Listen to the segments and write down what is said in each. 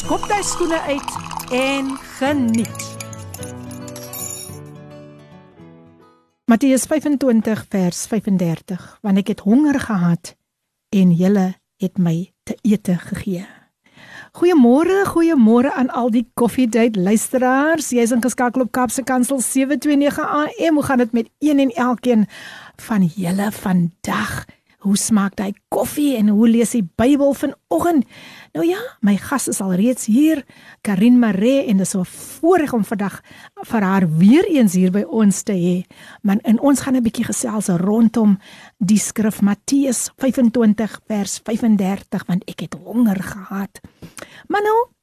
skop jy skoene uit en geniet. Matteus 25 vers 35 Want ek het honger gehad en julle het my te ete gegee. Goeiemôre, goeiemôre aan al die koffiedייט luisteraars. Jy's ingeskakel op Kapse Kansel 729 AM. Hoe gaan dit met een en elkeen van julle vandag? Hoe smaak daai koffie en hoe lees die Bybel vanoggend? Nou ja, my gas is al reeds hier, Karin Maree en dit is so 'n voorreg om vandag vir haar weer eens hier by ons te hê. Maar in ons gaan 'n bietjie gesels rondom die skrif Matteus 25 vers 35 want ek het honger gehad. Maar nou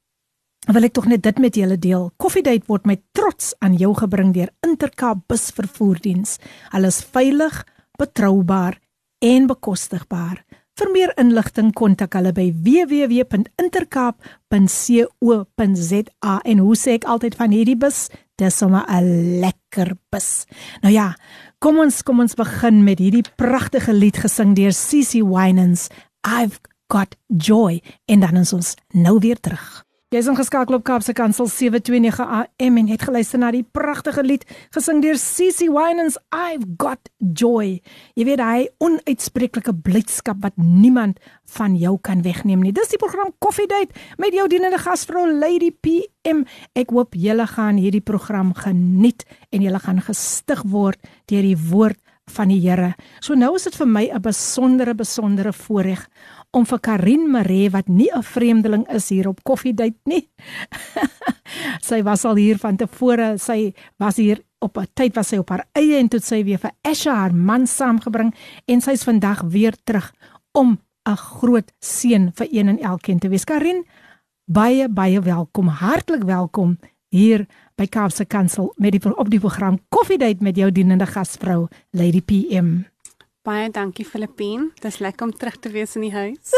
wil ek tog net dit met julle deel. Koffiedייט word met trots aan jou gebring deur Intercape busvervoerdiens. Hulle is veilig, betroubaar en bekostigbaar. Vir meer inligting kontak hulle by www.intercape.co.za en hoe sê ek altyd van hierdie bus? Dis sommer 'n lekker bus. Nou ja, kom ons kom ons begin met hierdie pragtige lied gesing deur CC Winans. I've got joy en dan ons nou weer terug. Jy is ingeskakel op Kaapse Kansel 729 AM en het geluister na die pragtige lied gesing deur CC Winans I've got joy. Jy weet hy onuitspreeklike blydskap wat niemand van jou kan wegneem nie. Dis die program Coffee Date met jou dienende gasvrou Lady PM. Ek hoop julle gaan hierdie program geniet en julle gaan gestig word deur die woord van die Here. So nou is dit vir my 'n besondere besondere voorreg om vir Karin Maree wat nie 'n vreemdeling is hier op koffiedייט nie. sy was al hier van tevore. Sy was hier op 'n tyd was sy op haar eie en toe sy weer vir Asha haar man saamgebring en sy's vandag weer terug om 'n groot seën vir een en elkeen te wees. Karin, baie baie welkom. Hartlik welkom hier by Kaapse Kansel met die op die program Koffiedייט met jou dienende gasvrou Lady PM. Baie dankie Filippine. Dis lekker om terug te wees in die huis.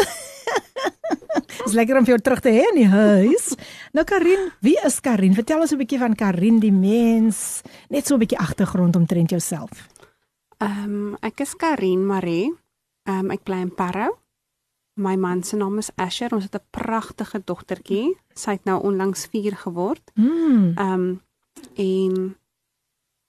Dis lekker om vir jou terug te hê in die huis. Nou Karin, wie is Karin? Vertel ons 'n bietjie van Karin die mens, net so 'n bietjie agtergrond omtrent jouself. Ehm um, ek is Karin Marie. Ehm um, ek bly in Parow. My man se naam is Asher. Ons het 'n pragtige dogtertjie. Sy het nou onlangs 4 geword. Mm. Ehm um, en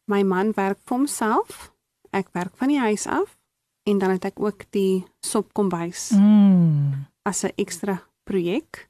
my man werk vir homself. Ek werk van die huis af en dan het ek ook die sopkombuis Mm. as 'n ekstra projek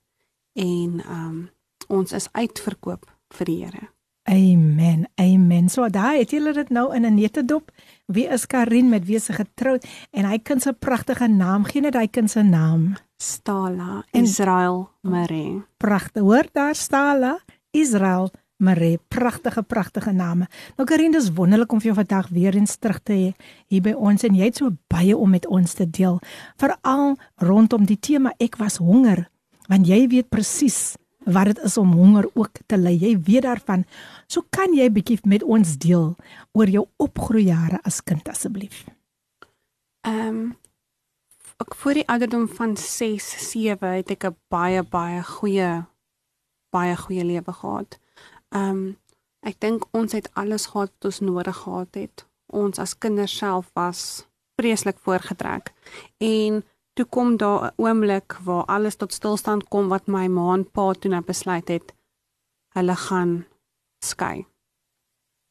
en um ons is uitverkoop vir die Here. Amen. Amen. So daai het julle dit nou in 'n netedop. Wie is Karin met wie sy getroud en hy kind se pragtige naam. Gee net hy kind se naam. Stala En- Israel Marie. Pragtig. Hoor daar Stala Israel Marie. Pragtige pragtige name. Nou Karin, dis wonderlik om vir jou vandag weer eens terug te hê hier by ons en jy het so baie om met ons te deel, veral rondom die tema ek was honger, want jy weet presies wat dit is om honger ook te ly. Jy weet daarvan. So kan jy bietjie met ons deel oor jou opgroeijare as kind asseblief. Ehm ek voor die ouderdom van 6, 7 het ek 'n baie baie goeie baie goeie lewe gehad. Ehm ek dink ons het alles gehad wat ons nodig gehad het. Ons as kinders self was vreeslik voorgetrek. En toe kom daar 'n oomblik waar alles tot stilstand kom wat my ma en pa toe nou besluit het hulle gaan skei.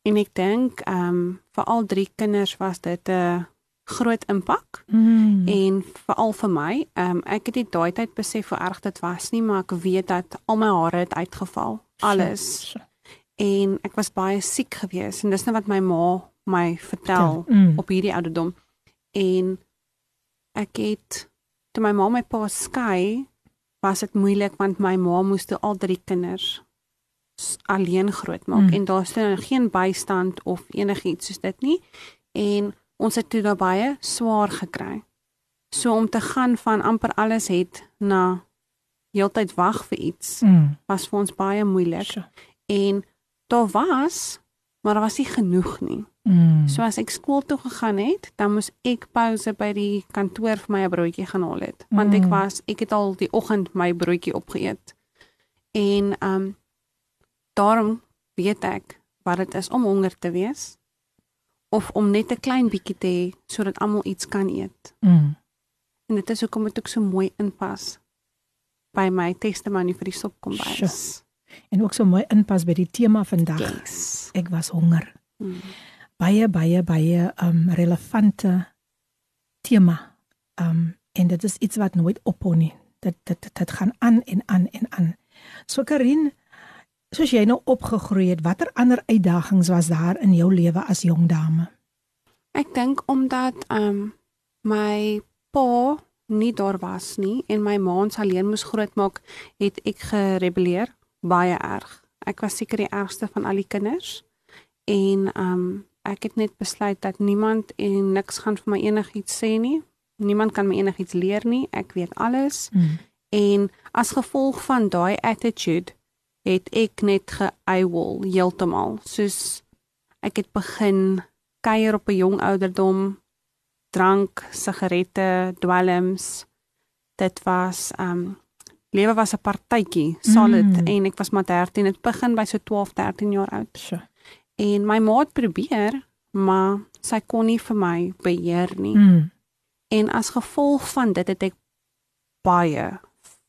En ek dink ehm um, vir al drie kinders was dit 'n groot impak Mm. en veral vir my, ehm um, ek het nie daai tyd besef hoe erg dit was nie, maar ek weet dat al my hare het uitgeval, alles. En ek was baie siek geweest en dis net wat my ma my vertel Mm. op hierdie ouderdom. En ek het toe my ma my pa skei, was dit moeilik want my ma moes toe al drie kinders alleen grootmaak Mm. en daar's toe geen bystand of enigiets soos dit nie. En ons het toe daar baie swaar gekry. So om te gaan van amper alles het na heeltyd wag vir iets Mm. was vir ons baie moeilik Sjoe. en daar was maar daar was nie genoeg nie. Mm. So as ek skool toe gegaan het, dan moes ek pouse by die kantoor vir my 'n broodjie gaan haal het, want ek Mm. was ek het al die oggend my broodjie opgeëet. En ehm um, daarom weet ek wat dit is om honger te wees of om net 'n klein bietjie te hê sodat almal iets kan eet. Mm. En dit is hoekom dit ook so mooi inpas by my testimonie vir die sopkombuis. En ook so mooi inpas by die tema vandag. Yes. Ek was honger. Mm. Baie baie baie um relevante tema. Um en dit is iets wat nooit ophou nie. Dit dit dit, dit gaan aan en aan en aan. So Karin, soos jy nou opgegroei het, watter ander uitdagings was daar in jou lewe as jong dame? Ek dink omdat um, my pa nie daar was nie en my ma ons alleen moes grootmaak, het ek gerebelleer baie erg. Ek was seker die ergste van al die kinders en um, ek het net besluit dat niemand en niks gaan vir my enigiets sê nie. Niemand kan my enigiets leer nie. Ek weet alles. Mm. En as gevolg van daai attitude het ek net geëiwol heeltemal. Soos ek het begin kuier op 'n jong ouderdom, drank, sigarette, dwelms. Dit was um lewe was 'n partytjie, solid Mm. en ek was maar 13. Dit begin by so 12, 13 jaar oud. So. En my ma het probeer, maar sy kon nie vir my beheer nie. Mm. En as gevolg van dit het ek baie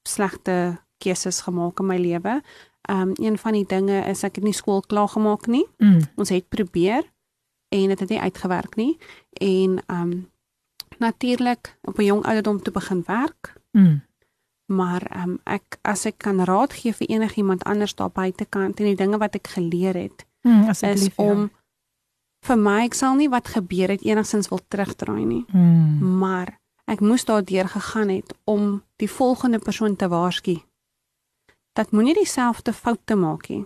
slegte keuses gemaak in my lewe. Um een van die dinge is ek het nie skool klaar gemaak nie. Mm. Ons het probeer en dit het nie uitgewerk nie. En um natuurlik op 'n jong ouderdom te begin werk, Mm. Maar um ek as ek kan raad gee vir enigiemand anders daar buitekant en die dinge wat ek geleer het, Mm. is Asseblief. ja. om vir my ek sal nie wat gebeur het enigstens wil terugdraai nie. Mm. maar ek moes daardeur gegaan het om die volgende persoon te waarsku. Dat moenie dieselfde foute maak nie.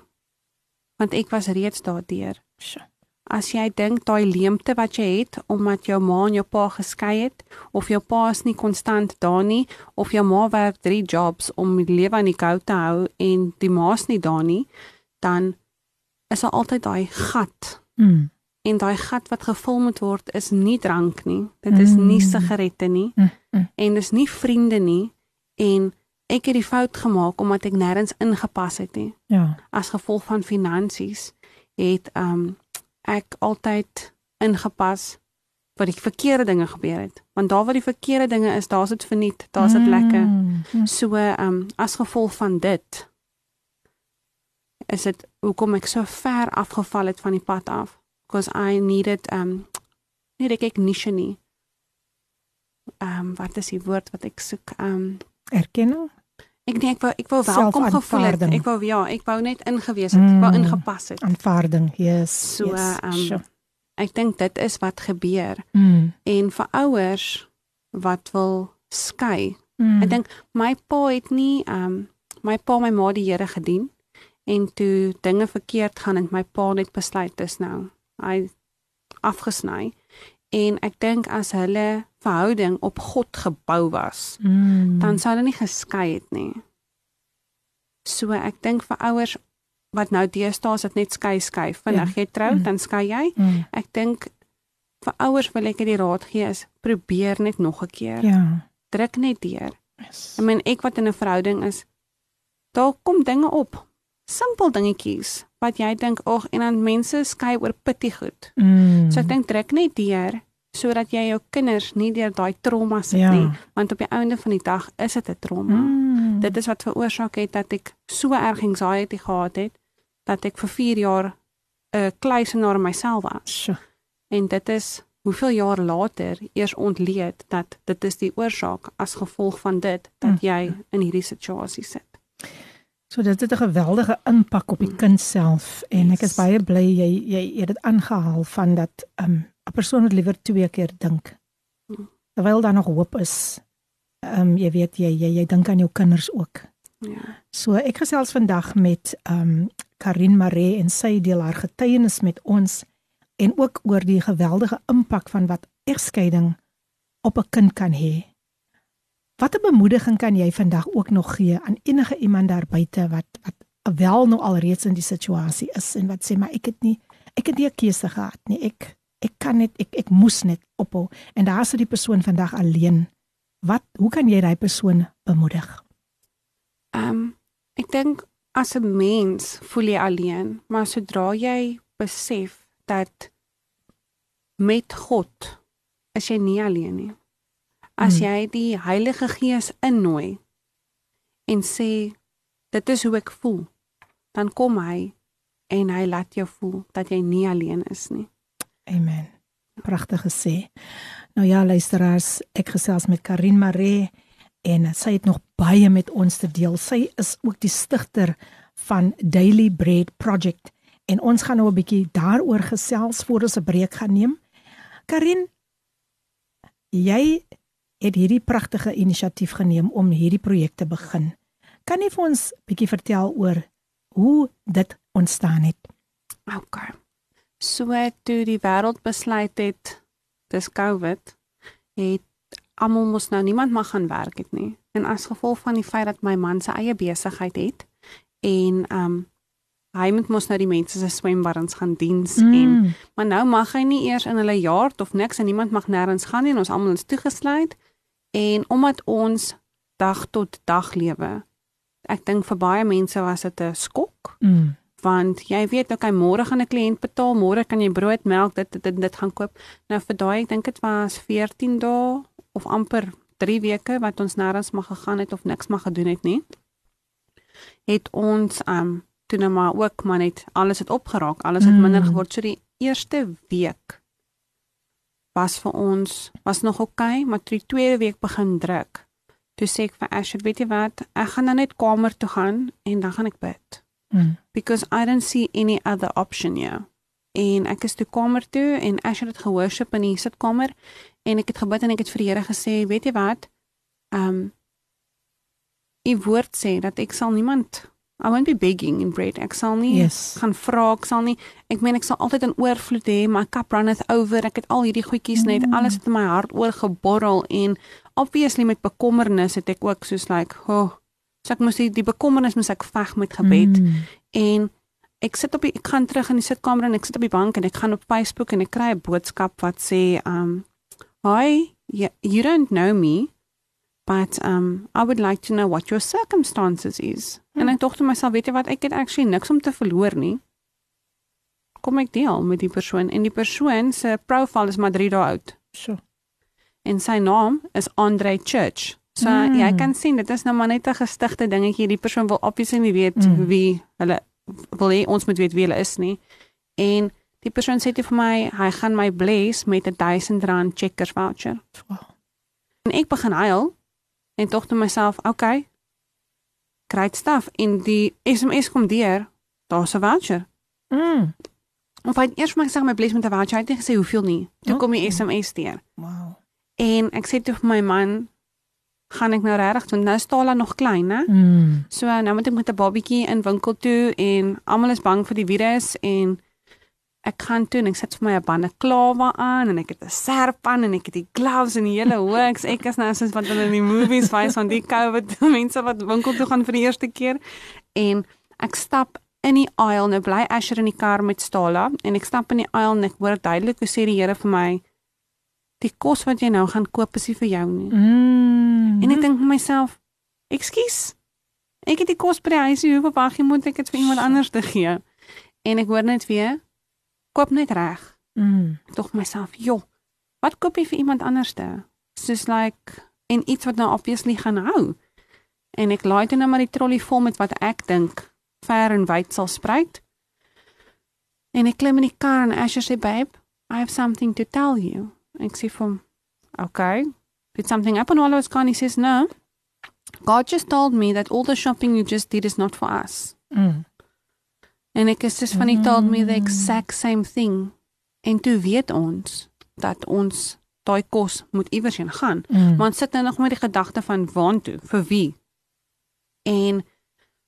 Want ek was reeds daardeur. So. As jy dink daai leemte wat jy het omdat jou ma en jou pa geskei het of jou pa is nie konstant daar nie of jou ma werk 3 jobs om die lewe aan die kou te hou en die ma's nie daar nie, dan is daar altyd daai gat Mm. en daai gat wat gevul moet word is nie drank nie. Dit is nie Mm. sigarette nie Mm. Mm. en dis nie vriende nie en ek het die fout gemaak omdat ek nêrens ingepas het nie. Ja. As gevolg van finansies het um ek altyd ingepas wat die verkeerde dinge gebeur het. Want daar waar die verkeerde dinge is, daar's dit verniet, daar's dit lekker. Mm. Mm. So um as gevolg van dit is dit hoekom ek so ver afgeval het van die pad af because I needed um nie recognition nie. Um wat is die woord wat ek soek? Um Erkenning. Ek nee, ek wou ek wou welkom gevoel het. Ek wou ja, ek wou net ingewees het, ek wou Mm. ingepas het. Aanvaarding. Yes. So, yes. um, Sure. Ek dink dit is wat gebeur Mm. en vir ouers wat wil skei Mm. Ek dink my pa het nie um my pa my ma die Here gedien en toe dinge verkeerd gaan en my pa net besluit dis nou hy afgesny en ek dink as hulle verhouding op God gebou was Mm. dan sou hulle nie geskei het nie. So ek dink vir ouers wat nou deesdae as dit net skei skei, vinnig jy trou Mm. dan skei jy. Mm. Ek dink vir ouers wil ek die raad gee is probeer net nog 'n keer. Ja. Druk net deur. Yes. Ek meen ek wat in 'n verhouding is, daar kom dinge op. Simpel dingetjies wat jy dink, "Ag, en dan mense skei oor pitty goed." Mm. So ek dink druk net deur sodat jy jou kinders nie deur daai trauma sit Ja. nie, want op die einde van die dag is dit 'n trauma. Mm. Dit is wat veroorsaak het dat ek so erg anxiety gehad het dat ek vir 4 jaar 'n kluisenaar in myself was. Sure. En dit is hoeveel jaar later eers ontleed dat dit is die oorsaak as gevolg van dit dat Mm. jy in hierdie situasie sit. So dit het 'n geweldige impak op die kind self en ek is baie bly jy jy het dit aangehaal van dat 'n um, 'n persoon moet liewer twee keer dink. Mm. Terwyl daar nog hoop is. Ehm um, jy weet jy jy, jy dink aan jou kinders ook. Ja. So ek gesels vandag met ehm um, Karin Maree en sy deel haar getuienis met ons en ook oor die geweldige impak van wat egskeiding op 'n kind kan hê. Watter bemoediging kan jy vandag ook nog gee aan enige iemand daar buite wat wat wel nou al reeds in die situasie is en wat sê maar ek het nie ek het nie 'n keuse gehad nie. Ek ek kan net ek ek moes net ophou en daar sit die persoon vandag alleen. Wat hoe kan jy daai persoon bemoedig? Ehm um, ek dink as 'n mens voel jy alleen, maar sodra jy besef dat met God is jy nie alleen nie. As Hmm. jy die Heilige Gees innooi en sê dit is hoe ek voel, dan kom hy en hy laat jou voel dat jy nie alleen is nie. Amen. Pragtig gesê. Nou ja, luisteraars, ek gesels met Karin Maree en sy het nog baie met ons te deel. Sy is ook die stigter van Daily Bread Project en ons gaan nou 'n bietjie daaroor gesels voor ons 'n breek gaan neem. Karin, jy het hierdie pragtige inisiatief geneem om hierdie projek te begin. Kan jy vir ons bietjie vertel oor hoe dit ontstaan het? Okay. So toe die wêreld besluit het dis COVID, het almal mos nou niemand mag gaan werk het nie. En as gevolg van die feit dat my man sy eie besigheid het en um hy moet mos nou die mense se swembaddens gaan diens mm. en maar nou mag hy nie eers in hulle yard of niks en niemand mag nêrens gaan nie en ons almal is toegesluit. En omdat ons dag tot dag lewe. Ek dink vir baie mense was dit 'n skok Mm. Want jy weet okay môre gaan 'n kliënt betaal, môre kan jy brood, melk, dit dit dit gaan koop. Nou vir daai ek dink dit was 14 dae of amper 3 weke wat ons nêrens mag gegaan het of niks mag gedoen het nie. Het ons um toe nou maar ook maar net alles het opgeraak, alles het Mm. minder geword. So die eerste week was vir ons was nog oukei, okay, maar toe die tweede week begin druk. Toe sê ek vir Asher, weet jy wat, ek gaan nou net kamer toe gaan en dan gaan ek bid Mm. because I don't see any other option here. En ek is toe kamer toe en Asher het gehoorship in die sitkamer en ek het gebid en ek het vir die Here gesê, weet jy wat? Um U woord sê dat ek sal niemand I won't be begging in bread. Ek sal nie Yes. gaan vra, ek sal nie ek meen ek sal altyd in oorvloed hê, my cup runneth over. Ek het al hierdie goedjies net Mm. alles het in my hart oorgeborrel en obviously met bekommernis het ek ook soos like, oh, so ek moes die, die bekommernis moes ek veg met gebed Mm. en ek sit op die ek gaan terug in die sitkamer en ek sit op die bank en ek gaan op Facebook en ek kry 'n boodskap wat sê um hi you, you don't know me but um I would like to know what your circumstances is Hmm. en ek dink toe myself weet jy wat ek het actually niks om te verloor nie kom ek deel met die persoon en die persoon se profile is maar 3 dae oud So. en sy naam is Andre Church. So Mm. mm. jy kan sien dit is nou maar net 'n gestigte dingetjie. Die persoon wil obviously nie weet Mm. wie hulle wil hê ons moet weet wie hulle is nie. En die persoon sê toe vir my hy gaan my bless met 'n 1000 rand checkers voucher. Wow. En ek begin huil en tog toe myself, okay. Great stuff en die SMS kom deur. Daar's 'n voucher. Mm. Of hy het eers vir my gesê my bless met 'n voucher. Hy het nie gesê hoeveel nie. Toe kom die Okay. SMS deur. Wow. En ek sê toe vir my man, gaan ek nou regtig want nou staan hulle nog klein, né? Mm. So nou moet ek met 'n babatjie in winkel toe en almal is bang vir die virus en ek gaan toe en ek sit vir my 'n bande klawe aan en ek het 'n serp aan en ek het die gloves en die hele hooks. Ek is nou soos wat hulle in die movies wys van die COVID mense wat winkel toe gaan vir die eerste keer en ek stap in die aisle nou bly Asher in die kar met Stala en ek stap in die aisle en ek hoor duidelik hoe sê die Here vir my die kos wat jy nou gaan koop is nie vir jou nie. Mm. En ek dink vir myself, "Ekskuus. Ek het die kos by die huisie, hoeveel wag jy moet ek dit vir iemand anders te gee?" En ek hoor net weer, "Koop net reg." Mm. Vir myself, "Jo, wat koop jy vir iemand anderste?" Soos like en iets wat nou obviously gaan hou. En ek laai toe nou maar die trolly vol met wat ek dink ver en wyd sal spruit. En ek klim in die kar en Asher sê, "Babe, I have something to tell you." Ek sê vir hom, "Okay. Did something happen while I was gone?" He says, "No. God just told me that all the shopping you just did is not for us." Mm. En ek is just van he told me the Mm. exact same thing. En toe weet ons dat ons daai kos moet iewers heen gaan. Mm. Maar ons sit nou nog met die gedagte van waantoe, vir wie? En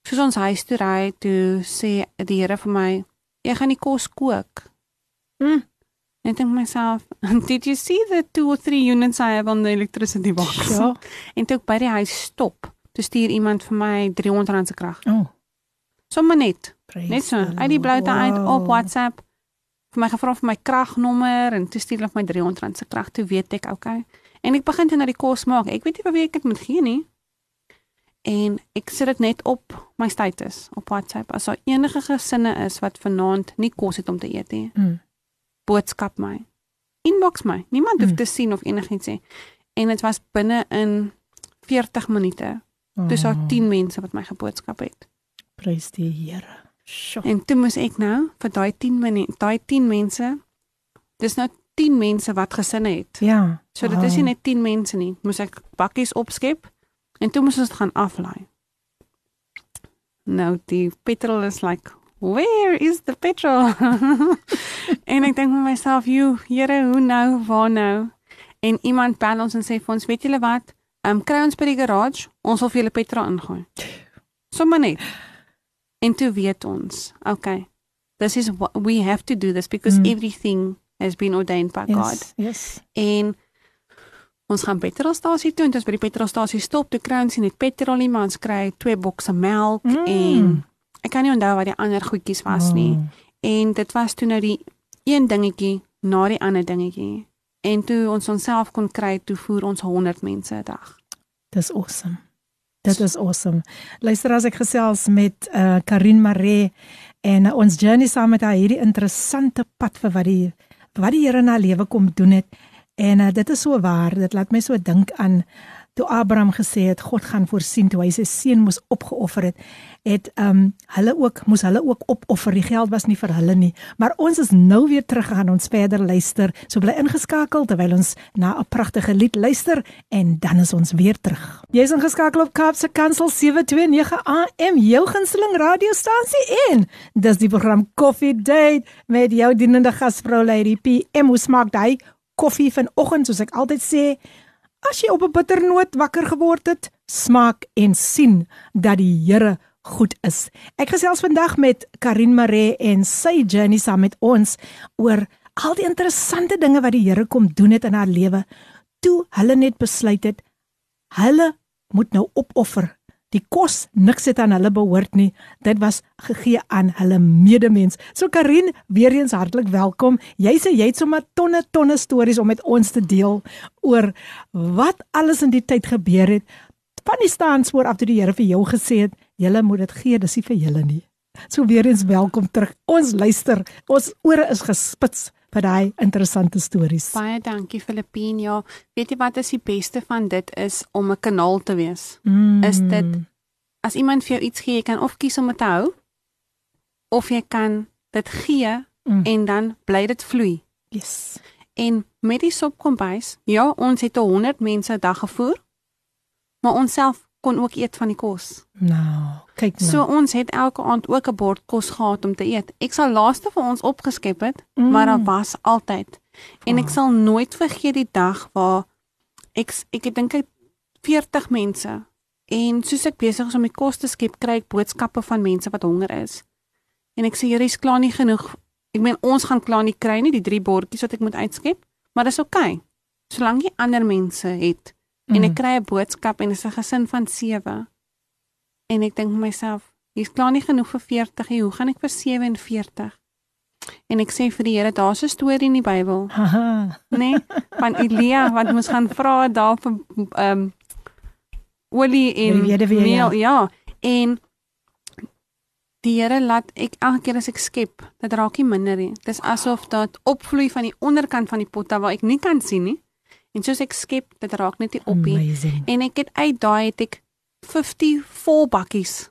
soos ons huis toe ry, toe sê die Here vir my, "Jy gaan die kos kook." Mm. En ek dink myself, did you see the 2 or 3 units I have on the electricity box? Ja. En toe ek by die huis stop, toe stuur iemand vir my R300 se krag. Oh, Sommige net, praise net so, uit die blou Lord. uit op Wow. WhatsApp vir my gevra vir my kragnommer en toe stuur hulle vir my R300 se krag. Toe weet ek, okay. En ek begin toe na die kos maak. Ek weet nie vir wie ek dit moet gee nie. En ek sit dit net op my status op WhatsApp. As daar enige gesinne is wat vanaand nie kos het om te eet nie, Mm. Boodskap my. Inbox my. Niemand hoef Mm. te sien of enigiets sê. En dit was binne in 40 minute. Dis Oh, daar 10 mense wat my geboodskap het. Prys die Here. Sjoe. En toe moes ek nou vir daai 10 minute, daai 10 mense. Dis nou 10 mense wat gesinne het. Ja. So dit is nie wow. net 10 mense nie. Moes ek bakkies opskep en toe moes ons dit gaan aflaai. Nou die petrol is like, where is the petrol? en ek dink met myself, "Jo, Here, hoe nou? Waar nou?" En iemand bel ons en sê vir ons, "Weet julle wat? Ehm um, kry ons by die garage, ons wil vir julle petrol ingooi." Sommige net. En toe weet ons, okay. This is what we have to do this because Mm. everything has been ordained by God. Yes. Yes. En ons gaan petrolstasie toe en ons by die petrolstasie stop, toe kry ons nie net petrol nie, maar ons kry twee bokse melk Mm. en ek kan nie onthou wat die ander goedjies was nie. Oh. En dit was toe nou die een dingetjie na die ander dingetjie. En toe ons onsself kon kry, toe voer ons 100 mense 'n dag. Dis awesome. Dit is awesome. Luister as ek gesels met uh Karin Maree en uh, ons journey saam met haar hierdie interessante pad vir wat die wat die Here haar lewe kom doen het. En uh, dit is so waar. Dit laat my so dink aan toe Abraham gesê het God gaan voorsien toe hy sy seun moes opgeoffer het. Het um hulle ook moes hulle ook opoffer. Die geld was nie vir hulle nie. Maar ons is nou weer terug gaan ons verder luister. So bly ingeskakel terwyl ons na 'n pragtige lied luister en dan is ons weer terug. Jy's ingeskakel op Kaapse Kansel 729 AM, jou gunsteling radiostasie en dis die program Coffee Date met jou dienende gasvrou Lady PM. Hoe smaak hy koffie vanoggend soos ek altyd sê? As jy op 'n bitternoot wakker geword het, smaak en sien dat die Here goed is. Ek gesels vandag met Karin Maree en sy journey saam met ons oor al die interessante dinge wat die Here kom doen het in haar lewe. Toe hulle net besluit het hulle moet nou opoffer. Die kos niks het aan hulle behoort nie. Dit was gegee aan hulle medemens. So Karin, weer eens hartlik welkom. Jy sê jy het sommer tonne tonne stories om met ons te deel oor wat alles in die tyd gebeur het. Van die staanspoor af toe die Here vir jou gesê het, julle moet dit gee, dis nie vir julle nie. So weer eens welkom terug. Ons luister. Ons ore is gespits vir daai interessante stories. Baie dankie Filippine. Ja, weet jy wat is die beste van dit is om 'n kanaal te wees. Mm. is dit- As iemand vir jou iets gee, jy kan of kies om dit te hou of jy kan dit gee Mm. en dan bly dit vloei. Yes. En met die sopkombuis, ja, ons het 100 mense 'n dag gevoer, maar ons self kon ook eet van die kos. Nou, kyk nou. So ons het elke aand ook 'n bord kos gehad om te eet. Ek sal laaste vir ons opgeskep het, mm. maar daar was altyd. En ek sal nooit vergeet die dag waar ek ek dink ek 40 mense en soos ek besig is om die kos te skep, kry ek boodskappe van mense wat honger is. En ek sê, "Here, is klaar nie genoeg. Ek meen ons gaan klaar nie kry nie die drie bordjies wat ek moet uitskep, maar dis oukei. Okay. Solank jy ander mense het en ek kry 'n boodskap en dit is 'n gesin van 7. En ek dink vir myself, hier's klaar nie genoeg vir 40 nie. Hoe gaan ek vir 47? En ek sê vir die Here, daar's 'n storie in die Bybel, nê, nee, van Elia wat moes gaan vra daar vir ehm um, olie en weduwee, meel, ja. En die Here laat ek elke keer as ek skep, dit raak nie minder nie. Dis asof dit opvloei van die onderkant van die pot waar ek nie kan sien nie. En soos ek skep, dit raak net nie op nie. En ek het uit daai het ek 50 vol bakkies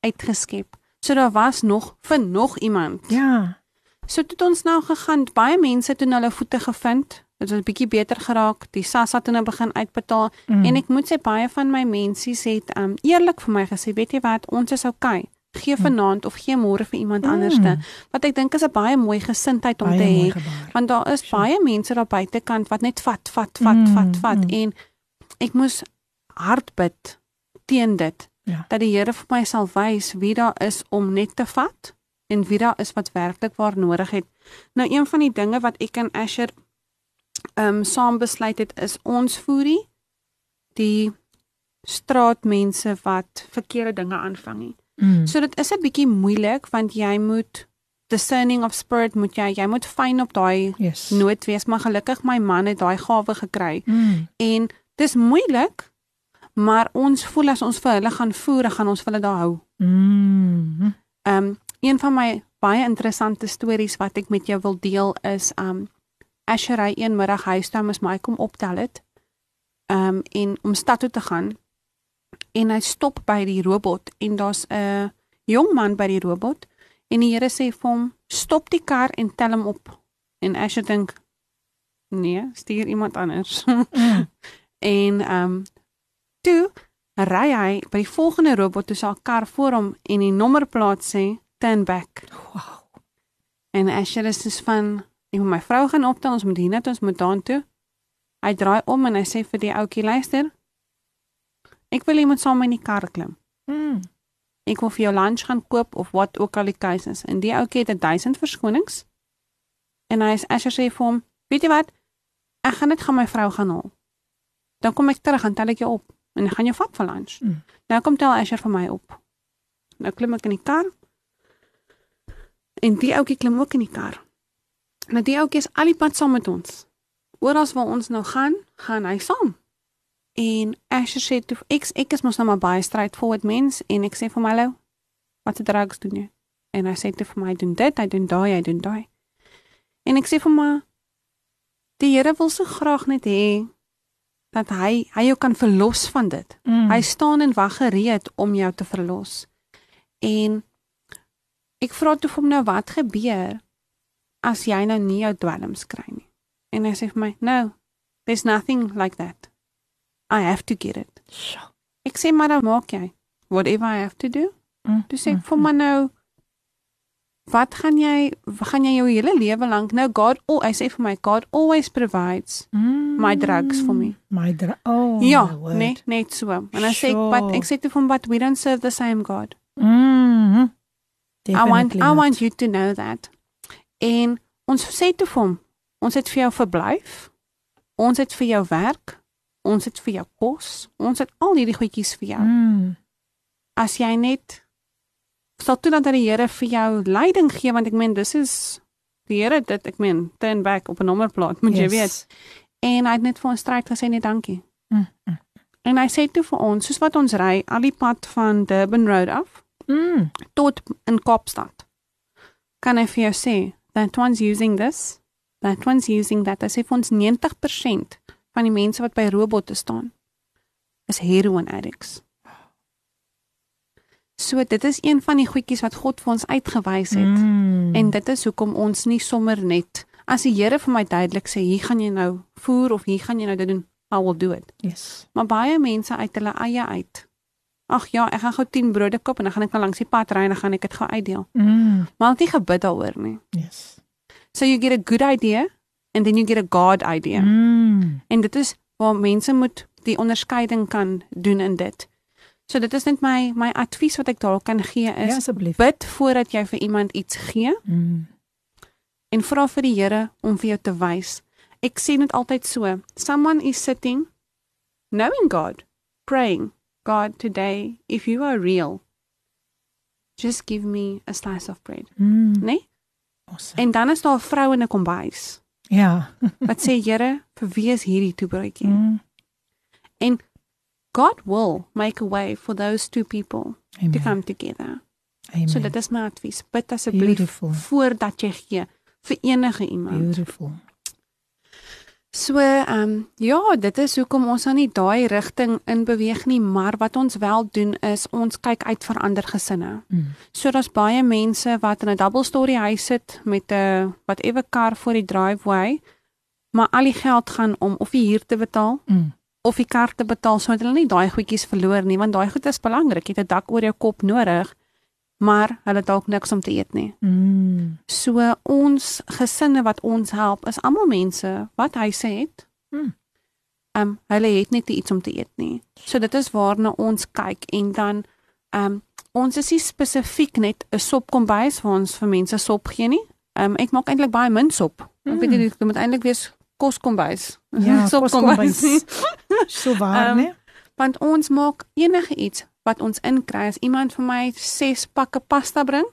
uitgeskep. So daar was nog vir nog iemand. Ja. So toe het ons nou gegaan, baie mense het hulle voete gevind. Dit het 'n bietjie beter geraak. Die SASSA het nou begin uitbetaal Mm. en ek moet sê baie van my mensies het um eerlik vir my gesê, weet jy wat, ons is okay. Gee vanaand of gee môre vir iemand Mm. anderste. Wat ek dink is 'n baie mooi gesindheid om Baie te hê. Want daar is Sure. baie mense daar buitekant wat net vat, vat, vat, Mm, vat, vat mm. en ek moes hard bid teen dit Ja. dat die Here vir my sal wys wie daar is om net te vat en wie daar is wat werklik waar nodig het. Nou een van die dinge wat ek en Asher ehm um, saam besluit het is ons voerie die straatmense wat verkeerde dinge aanvang nie. Mm. So dit is 'n bietjie moeilik want jy moet discerning of spirit moet jy jy moet fyn op daai Yes. nood wees, maar gelukkig my man het daai gawe gekry. Mm. En dis moeilik, maar ons voel as ons vir hulle gaan voer, gaan ons vir hulle daar hou. Mm. Ehm um, een van my baie interessante stories wat ek met jou wil deel is um Asher hy een middag huis toe mis my kom optel het. Um en om stad toe te gaan en hy stop by die robot en daar's 'n jong man by die robot en die Here sê vir hom stop die kar en tel hom op. En Asher dink nee, stuur iemand anders. Mm. en um toe ry hy by die volgende robot toe sy kar voor hom en die nommerplaat sê turn back. Wow. En Asher is dus van ek moet my vrou gaan optel, ons moet hiernatoe, ons moet daartoe. Hy draai om en hy sê vir die ouetjie luister. Ek wil iemand saam in die kar klim. Mm. Ek wil vir jou lunch gaan koop of wat ook al die case is. En die ouetjie het 1000 verskonings. En hy is Asher sê vir hom, weet jy wat? Ek gaan net gaan my vrou gaan haal. Dan kom ek terug en tel ek jou op en gaan jou vat vir lunch. Mm. Nou kom tel Asher vir my op. Nou klim ek in die kar. En die ouetjie klim ook in die kar. Nou die ouetjie is al die pad saam met ons. Oral waar ons nou gaan, gaan hy saam. En Asher sê toe ek ek is mos nou maar baie straightforward mens en ek sê vir my hallo, wat se drugs doen jy? En hy sê toe vir my doen dit, hy doen daai, hy doen daai. En ek sê vir my die Here wil so graag net hê dat hy hy jou kan verlos van dit. Mm. Hy staan en wag gereed om jou te verlos. En ek vra toe vir hom nou wat gebeur as jy nou nie jou dwelms kry nie. En hy sê vir my, "No, there's nothing like that. I have to get it." Sjoe. Ek sê maar dan maak jy whatever I have to do. Mm. Toe sê ek vir my nou wat gaan jy gaan jy jou hele lewe lank nou God oh, hy sê vir my God always provides Mm. my drugs for me. My drugs. Oh. ja, my word. net net so. En dan sê ek Sure. but ek sê toe hom but we don't serve the same God. Mm. I want Definitely I not. want you to know that. En ons sê toe vir hom, ons het vir jou verblyf. Ons het vir jou werk. Ons het vir jou kos. Ons het al hierdie goedjies vir jou. Mm. As jy net sal toelaat dat die Here vir jou leiding gee want ek meen dis is die Here dit ek meen turn back op 'n nommerplaat moet jy Yes. weet. En hy het net vir ons stryd gesê nee dankie. Mm. Mm. En hy sê toe vir ons soos wat ons ry al die pad van Durban Road af Mm. tot in Kaapstad. Kan hy vir jou sê that one's using this, that one's using that. As if ons 90% van die mense wat by robotte staan is heroin addicts. So dit is een van die goedjies wat God vir ons uitgewys het. Mm. En dit is hoekom ons nie sommer net as die Here vir my duidelik sê hier gaan jy nou voer of hier gaan jy nou dit doen, I will do it. yes. Maar baie mense uit hulle eie uit. Ag ja, ek gaan gou 10 brode koop en dan gaan ek nou langs die pad ry en dan gaan ek dit gou uitdeel. Mm. Maar het nie gebid daaroor nie. Yes. So you get a good idea and then you get a God idea. Mm. En dit is waar mense moet die onderskeiding kan doen in dit. So dit is net my my advies wat ek daar kan gee Ja, is asseblief. bid voordat jy vir iemand iets gee Mm. en vra vir die Here om vir jou te wys. Ek sien dit altyd so. Someone is sitting knowing God, praying, God today if you are real just give me a slice of bread. Mm. Nee? Awesome. En dan is daar 'n vrou in 'n kombuis Ja. wat sê Here, vir wie is hierdie toebroodjie? Mm. God will make a way for those two people Amen. to come together. Amen. So dit is my advies. Bid asseblief voordat jy gee vir enige iemand. Beautiful. So, ehm um, ja, dit is hoekom ons aan nie daai rigting in beweeg nie, maar wat ons wel doen is ons kyk uit vir ander gesinne. Mm. So daar's baie mense wat in 'n double story huis sit met 'n whatever kar voor die driveway, maar al die geld gaan om of die huur te betaal Mm. of die kar te betaal sodat hulle nie daai goedjies verloor nie, want daai goed is belangrik. Jy het 'n dak oor jou kop nodig, maar hulle het dalk niks om te eet nie. Mm. So ons gesinne wat ons help is almal mense wat huise het. Hmm. Um hulle het net iets om te eet nie. So dit is waarna ons kyk en dan Ehm um, ons is nie spesifiek net 'n sopkombuis waar ons vir mense sop gee nie. Ehm um, ek maak eintlik baie min sop. Mm. Ek weet nie dit moet eintlik wees koskombuis. Ja, sopkombuis. so waar, um, né? Want ons maak enige iets wat ons inkry as iemand vir my 6 pakke pasta bring,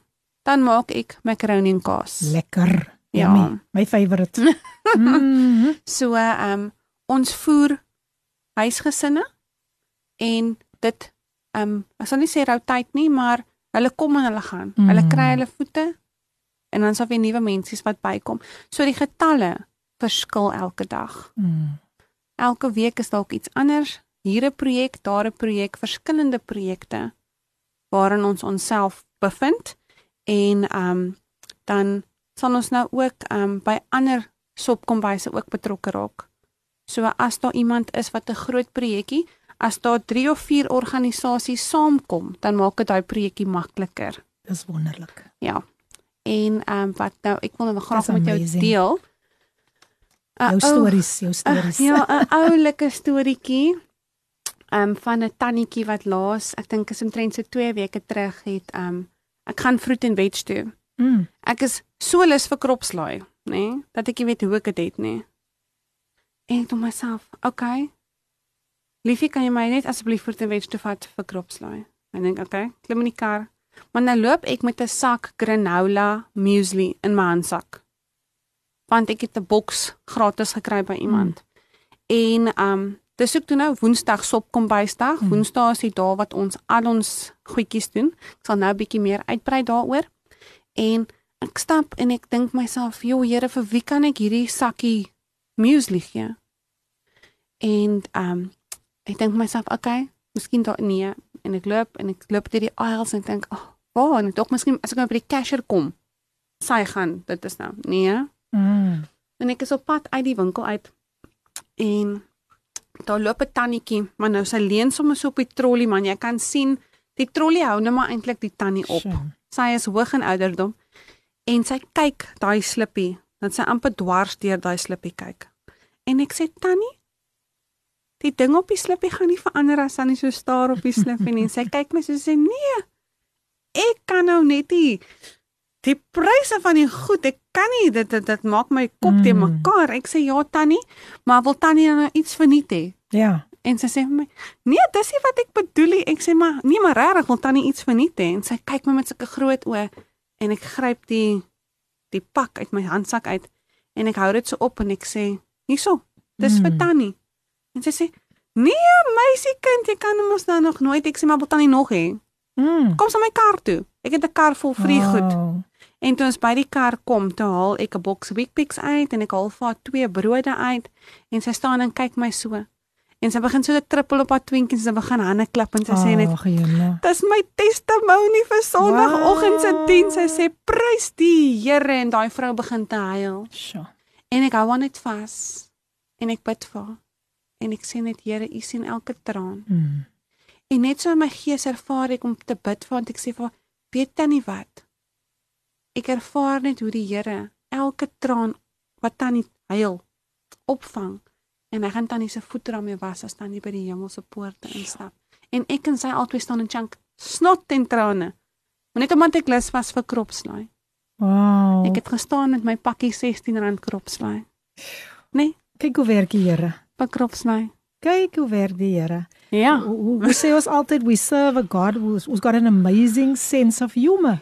dan maak ek macaroni en kaas. Lekker. Ja, Yummy. my favorite. mm -hmm. So ehm um, ons voer huisgesinne en dit ehm um, ek sal nie sê rou tyd nie, maar hulle kom en hulle gaan. Mm. Hulle kry hulle voete en dan sal weer nuwe mensies wat bykom. So die getalle verskil elke dag. Mm. Elke week is dalk iets anders. Hier 'n projek, daar 'n projek, verskillende projekte waarin ons onsself bevind en ehm um, dan sal ons nou ook ehm um, by ander sopkombuise ook betrokke raak. So as daar iemand is wat 'n groot projekkie, as daar 3 of 4 organisasies saamkom, dan maak dit daai projekkie makliker. Dis wonderlik. Ja. En ehm um, wat nou ek wil nou graag met jou deel. Jou stories, jou stories. Uh, ja, 'n oulike storieetjie. Um, van 'n tannetjie wat laas, ek dink is omtrent so 2 weke terug het um, ek gaan fruit and veg toe. Mm. Ek is so lus vir kropslaai, nê, nee, dat ek nie weet hoe ek dit het nie. En ek dink myself, okay. Liefie, kan jy my net asseblief vir 'n wedge toe vat vir kropslaai? Ek dink, okay, klim in die kar. Maar nou loop ek met 'n sak granola muesli in my handsak. Want ek het 'n boks gratis gekry by iemand. Mm. En um dis ook toe nou Woensdag sop kom bysdag. Mm. Woensdae is die dag wat ons al ons goedjies doen. Ek sal nou 'n bietjie meer uitbrei daaroor. En ek stap en ek dink myself, "Jo, Here, vir wie kan ek hierdie sakkie muesli gee?" En ehm um, ek dink myself, "Oké, okay, miskien daar nee." En ek loop en ek loop deur die aisles en ek dink, "Ag, oh, waar? En tog miskien as ek nou by die cashier kom, sy gaan, dit is nou, nee." Mm. En ek is op pad uit die winkel uit en daar loop 'n tannetjie, maar nou sy leun sommer so op die trolly man, jy kan sien die trolly hou net maar eintlik die tannie op. Sure. Sy is hoog in ouderdom en sy kyk daai slippie, dat sy amper dwars deur daai slippie kyk. En ek sê tannie, die ding op die slippie gaan nie verander as tannie so staar op die slippie nie. Sy kyk my so sê nee. Ek kan nou net die die pryse van die goed, ek kan nie dit dit, dit maak my kop mm. te mekaar. Ek sê ja tannie, maar wil tannie nou iets verniet hê? Ja. En sy sê vir my: "Nee, dis nie wat ek bedoel nie." Ek sê: "Maar nee, maar regtig, wil tannie iets verniet hê?" En sy kyk my met sulke groot oë en ek gryp die die pak uit my handsak uit en ek hou dit so op en ek sê: "Hierso, dis mm. vir hmm. tannie." En sy sê: "Nee, meisiekind, jy kan mos nou nog nooit ek sê maar wil tannie nog hê." Mm. Kom sa my kar toe. Ek het 'n kar vol vriegoed. Oh. En toe ons by die kar kom, toe haal ek 'n boks Weet-Bix uit en ek haal vir haar twee brode uit en sy staan en kyk my so. En sy begin so te trippel op haar twinkies en sy begin hande klap en sy oh, sê net: "Dis my testimonie vir Sondagoggend se wow. diens." Sy sê: "Prys die Here." En daai vrou begin te huil. Sjoe. En ek hou aan dit vas. En ek bid vir haar. En ek sê net: "Here, U sien elke traan." Mm. En net so in my gees ervaar ek om te bid vir want ek sê vir haar: "Weet tannie wat? Ek ervaar net hoe die Here elke traan wat tannie huil opvang." en hy gaan tannie se voete daarmee was as tannie by die hemelse poorte instap. En ek en sy albei staan in chunk snot en trane. Maar net omdat ek lus was vir kropslaai. Wow. Ek het gestaan met my pakkie R16 kropslaai. Nee, kyk hoe werk die Here. By kropslaai. Kyk hoe werk die Here. Ja. We say us altyd we serve a God who's, who's got an amazing sense of humor.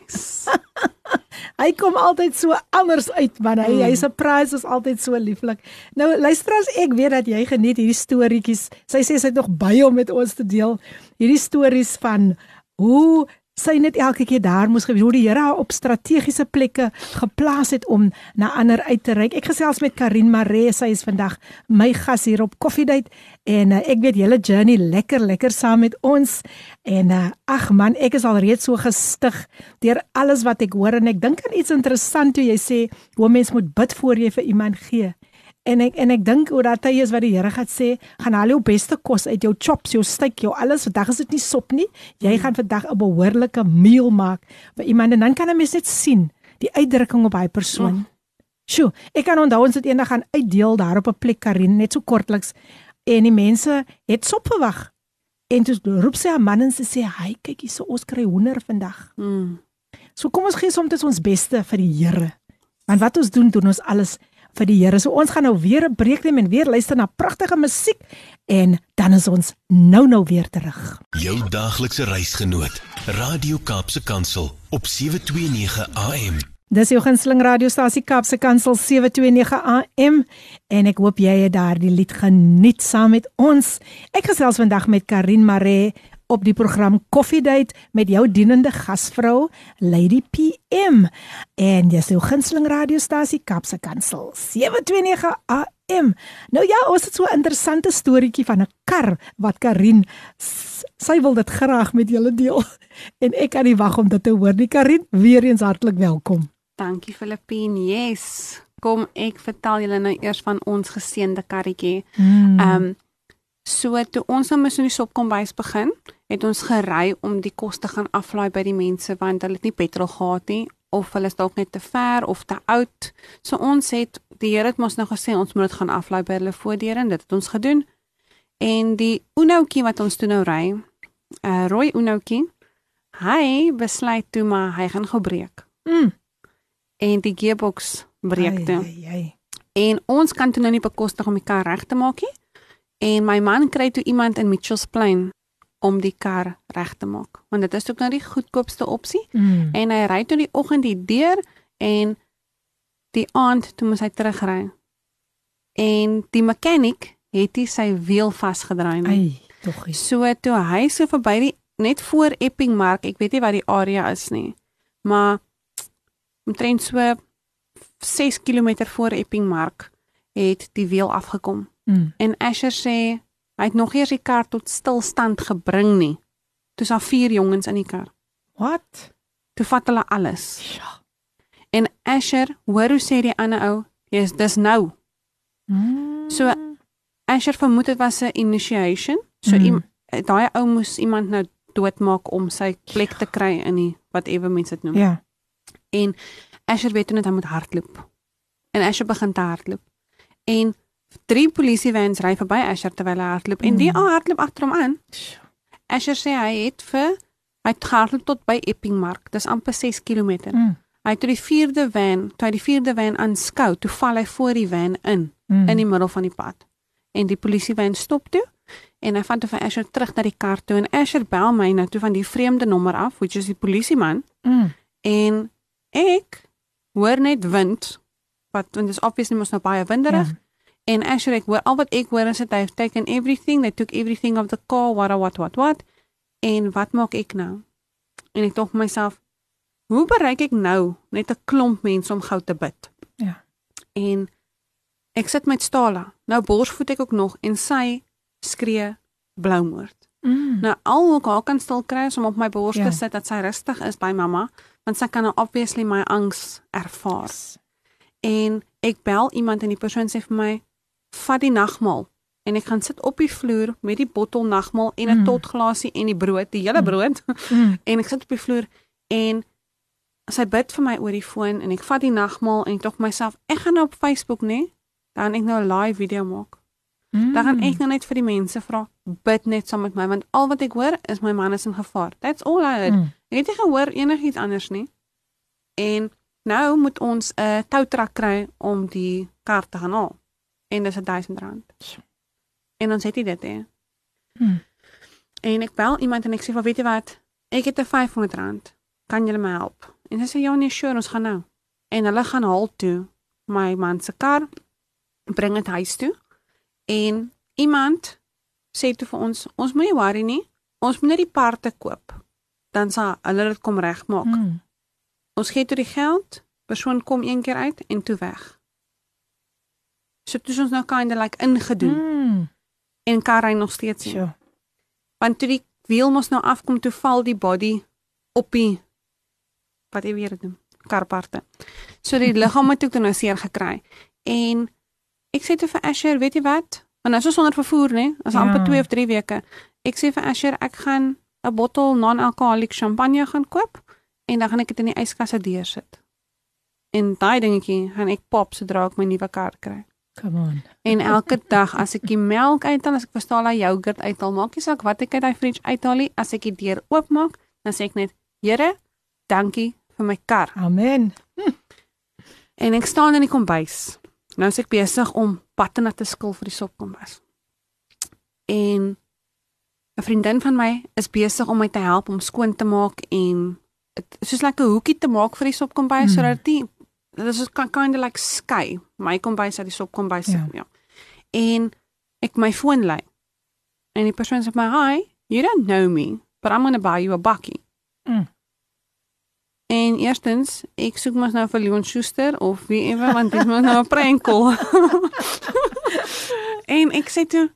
hy kom altyd so anders uit man. Hy mm. hy surprise is altyd so lieflik. Nou luister as ek weet dat jy geniet hierdie storieetjies. Sy sê sy het nog baie om met ons te deel. Hierdie stories van hoe sy net elke keer daar moes gewees hoe die Here haar op strategiese plekke geplaas het om na ander uit te reik. Ek gesels met Karin Maree, sy is vandag my gas hier op Coffee Date en uh, ek weet julle journey lekker lekker saam met ons en uh, ag man, ek is al reeds so gestig deur alles wat ek hoor en ek dink aan iets interessant toe jy sê hoe mens moet bid voor jy vir iemand gee. En ek en ek dink oor dat hy is wat die Here gaan sê, gaan al jou beste kos uit jou chops, jou steak, jou alles. Vandag is dit nie sop nie. Jy gaan vandag 'n behoorlike meal maak vir iemand en dan kan 'n mens net sien die uitdrukking op hy persoon. Sjoe, ek kan onthou ons het eendag gaan uitdeel daar op 'n plek Karin net so kortliks en die mense het sop verwag. En toe roep sy haar man en sy sê, "Hy, kyk hier, so ons kry hoender vandag." Mm. So kom ons gee soms ons beste vir die Here. Want wat ons doen, doen ons alles vir die Here. So ons gaan nou weer 'n breek neem en weer luister na pragtige musiek en dan is ons nou-nou weer terug. Jou daaglikse reisgenoot, Radio Kaapse Kansel op 729 AM. Dis jou gunsteling radiostasie Kapse Kansel 729 AM en ek hoop jy het daardie lied geniet saam met ons. Ek gesels vandag met Karin Maree op die program Coffee Date met jou dienende gasvrou Lady PM en dis jou gunsteling radiostasie Kapse Kansel 729 AM. Nou ja, ons het so 'n interessante storieetjie van 'n kar wat Karin sy wil dit graag met julle deel en ek kan nie wag om dit te hoor nie. Karin, weer eens hartlik welkom. Dankie Filippine. Yes. Kom ek vertel julle nou eers van ons geseënde karretjie. Mm. Ehm um, so toe ons nou mis in die sopkombuis begin, het ons gery om die kos te gaan aflaai by die mense want hulle het nie petrol gehad nie of hulle is dalk net te ver of te oud. So ons het die Here het ons nou gesê ons moet dit gaan aflaai by hulle voordeur en dit het ons gedoen. En die Unoutjie wat ons toe nou ry, 'n uh, rooi Unoutjie, hy besluit toe maar hy gaan gou breek Mm. en die gearbox breek toe. Ai, ai, ai. En ons kan toe nou nie bekostig om die kar reg te maak nie. En my man kry toe iemand in Mitchells Plain om die kar reg te maak. Want dit is ook nou die goedkoopste opsie. Mm. En hy ry toe die oggend die deur en die aand toe moet hy terugry. En die mechanic het hy sy wiel vasgedraai. Ai, tog is. So toe hy so verby die net voor Epping Mark, ek weet nie wat die area is nie, maar omtrent so 6 km voor Epping Mark het die wiel afgekom. Mm. En Asher sê hy het nog eers die kar tot stilstand gebring nie. Toe is daar vier jongens in die kar. Wat? Toe vat hulle alles. Ja. En Asher, hoor hoe sê die ander ou, "Jy's dis nou." Mm. So Asher vermoed dit was 'n initiation. So Mm. daai ou moes iemand nou doodmaak om sy plek te kry in die whatever mense dit noem. Ja. En Asher weet toe net hy moet hardloop. En Asher begin te hardloop. En drie polisievans ry verby Asher terwyl hy hardloop en die Mm. ou hardloop agter hom aan. Asher sê hy het vir hy het gehardloop tot by Epping Mark. Dis amper 6 km. Mm. Hy het toe die vierde van, toe hy die vierde van aanskou, toe val hy voor die van in Mm. in die middel van die pad. En die polisiewan stop toe en hy vat toe vir Asher terug na die kar toe en Asher bel my nou toe van die vreemde nommer af, which is die polisieman Mm. en ek hoor net wind wat want dit is obviously mos nou baie winderig Ja. en Asher ek hoor al wat ek hoor is that they've taken everything, they took everything of the car, what what what what. En wat maak ek nou? En ek dink myself, hoe bereik ek nou net 'n klomp mense om gou te bid? Ja. En ek sit met Stala. Nou borsvoet ek ook nog en sy skree bloumoord. Mm. Nou al hoe ek haar kan stil kry is om op my bors Ja. te sit dat sy rustig is by mamma, want sy kan nou obviously my angs ervaar. En ek bel iemand en die persoon sê vir my, "Vat die nagmaal." En ek gaan sit op die vloer met die bottel nagmaal en 'n Mm. totglasie en die brood, die hele Mm. brood. Mm. En ek sit op die vloer en sy bid vir my oor die foon en ek vat die nagmaal en ek dink myself, ek gaan nou op Facebook nê, dan ek nou 'n live video maak. Mm. Dan gaan ek nou net vir die mense vra, bid net saam met my want al wat ek hoor is my man is in gevaar. That's all I heard. Mm. Ek het nie gehoor enigiets anders nie. En nou moet ons 'n toutrak kry om die kar te gaan haal. En dis 'n R1000. En ons het nie dit hè. Mm. En ek bel iemand en ek sê, "Wat weet jy wat? Ek het 'n R500. Kan julle my help?" En sy sê, "Ja, nee, sure, ons gaan nou." En hulle gaan haal toe my man se kar, bring dit huis toe. En iemand sê toe vir ons, "Ons moenie worry nie. Ons moet net die parte koop. Dan sal hulle dit kom regmaak." Mm. Ons gee toe die geld, persoon kom een keer uit en toe weg. So toe is ons nou kind of like ingedoen mm. En kar ry nog steeds nie. Sure. Want toe die wiel mos nou afkom toe val die body op die wat jy weer doen, karparte. So die liggaam het ook nou seer gekry. En ek sê toe vir Asher, weet jy wat? Want nou is ons sonder vervoer, né? Ja. ja. amper 2 of 3 weke. Ek sê vir Asher, ek gaan 'n bottel non-alcoholic champagne gaan koop en dan gaan ek dit in die yskasse deursit. En daai dingetjie gaan ek pop sodra ek my nuwe kar kry. Come on. En elke dag as ek die melk uithaal, as ek verstaan daai yoghurt uithaal, maak nie saak wat ek uit daai fridge uithaal nie, as ek die deur oopmaak, dan sê ek net, Here, dankie vir my kar. Amen. En ek staan in die kombuis. Nou is ek besig om patte te skil vir die sopkombuis. En 'n vriendin van my is besig om my te help om skoon te maak en soos like 'n hoekie te maak vir die sopkombuis Mm. sodat dit dit is kind of like skei my kombuis uit die sopkombuis Ja. ja. ja. En ek my foon lei. En die persoon sê my, "Hi, you don't know me, but I'm going to buy you a bakkie." Mm. En eerstens, ek soek mos nou vir Leon Schuster of wie ewe want dit mos nou 'n prankel. en ek sê toe,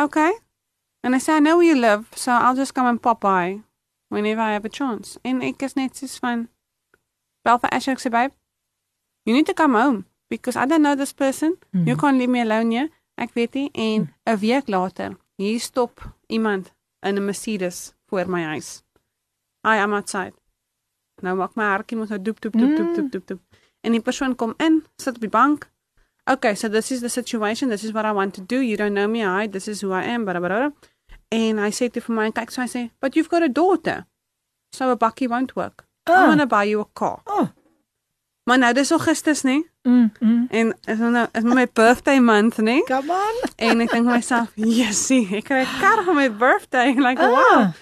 "Okay." And I say, "I know where you live, so I'll just come and pop by whenever I have a chance." En ek is van Bel vir Asher ek sê, "Babe, you need to come home because I don't know this person. Mm. You can't leave me alone here." Ek weet nie en 'n week later, hier stop iemand in 'n Mercedes voor my huis. I am outside. Nou maak my hartjie mos nou doep doep doep doep doep doep doep. En die persoon kom in, sit op die bank. Okay, so this is the situation. This is what I want to do. You don't know me. I this is who I am. Blah, blah, blah. En hy sê toe vir my, kyk, so hy sê, "But you've got a daughter. So a bakkie won't work. Ah. I'm going to buy you a car." Oh. Maar nou dis Augustus, nê? Mm, mm. En is nou is my birthday month, nê? Come on. En ek dink myself, "Jessie, ek kry 'n kar vir my birthday." Like, wow. Ah.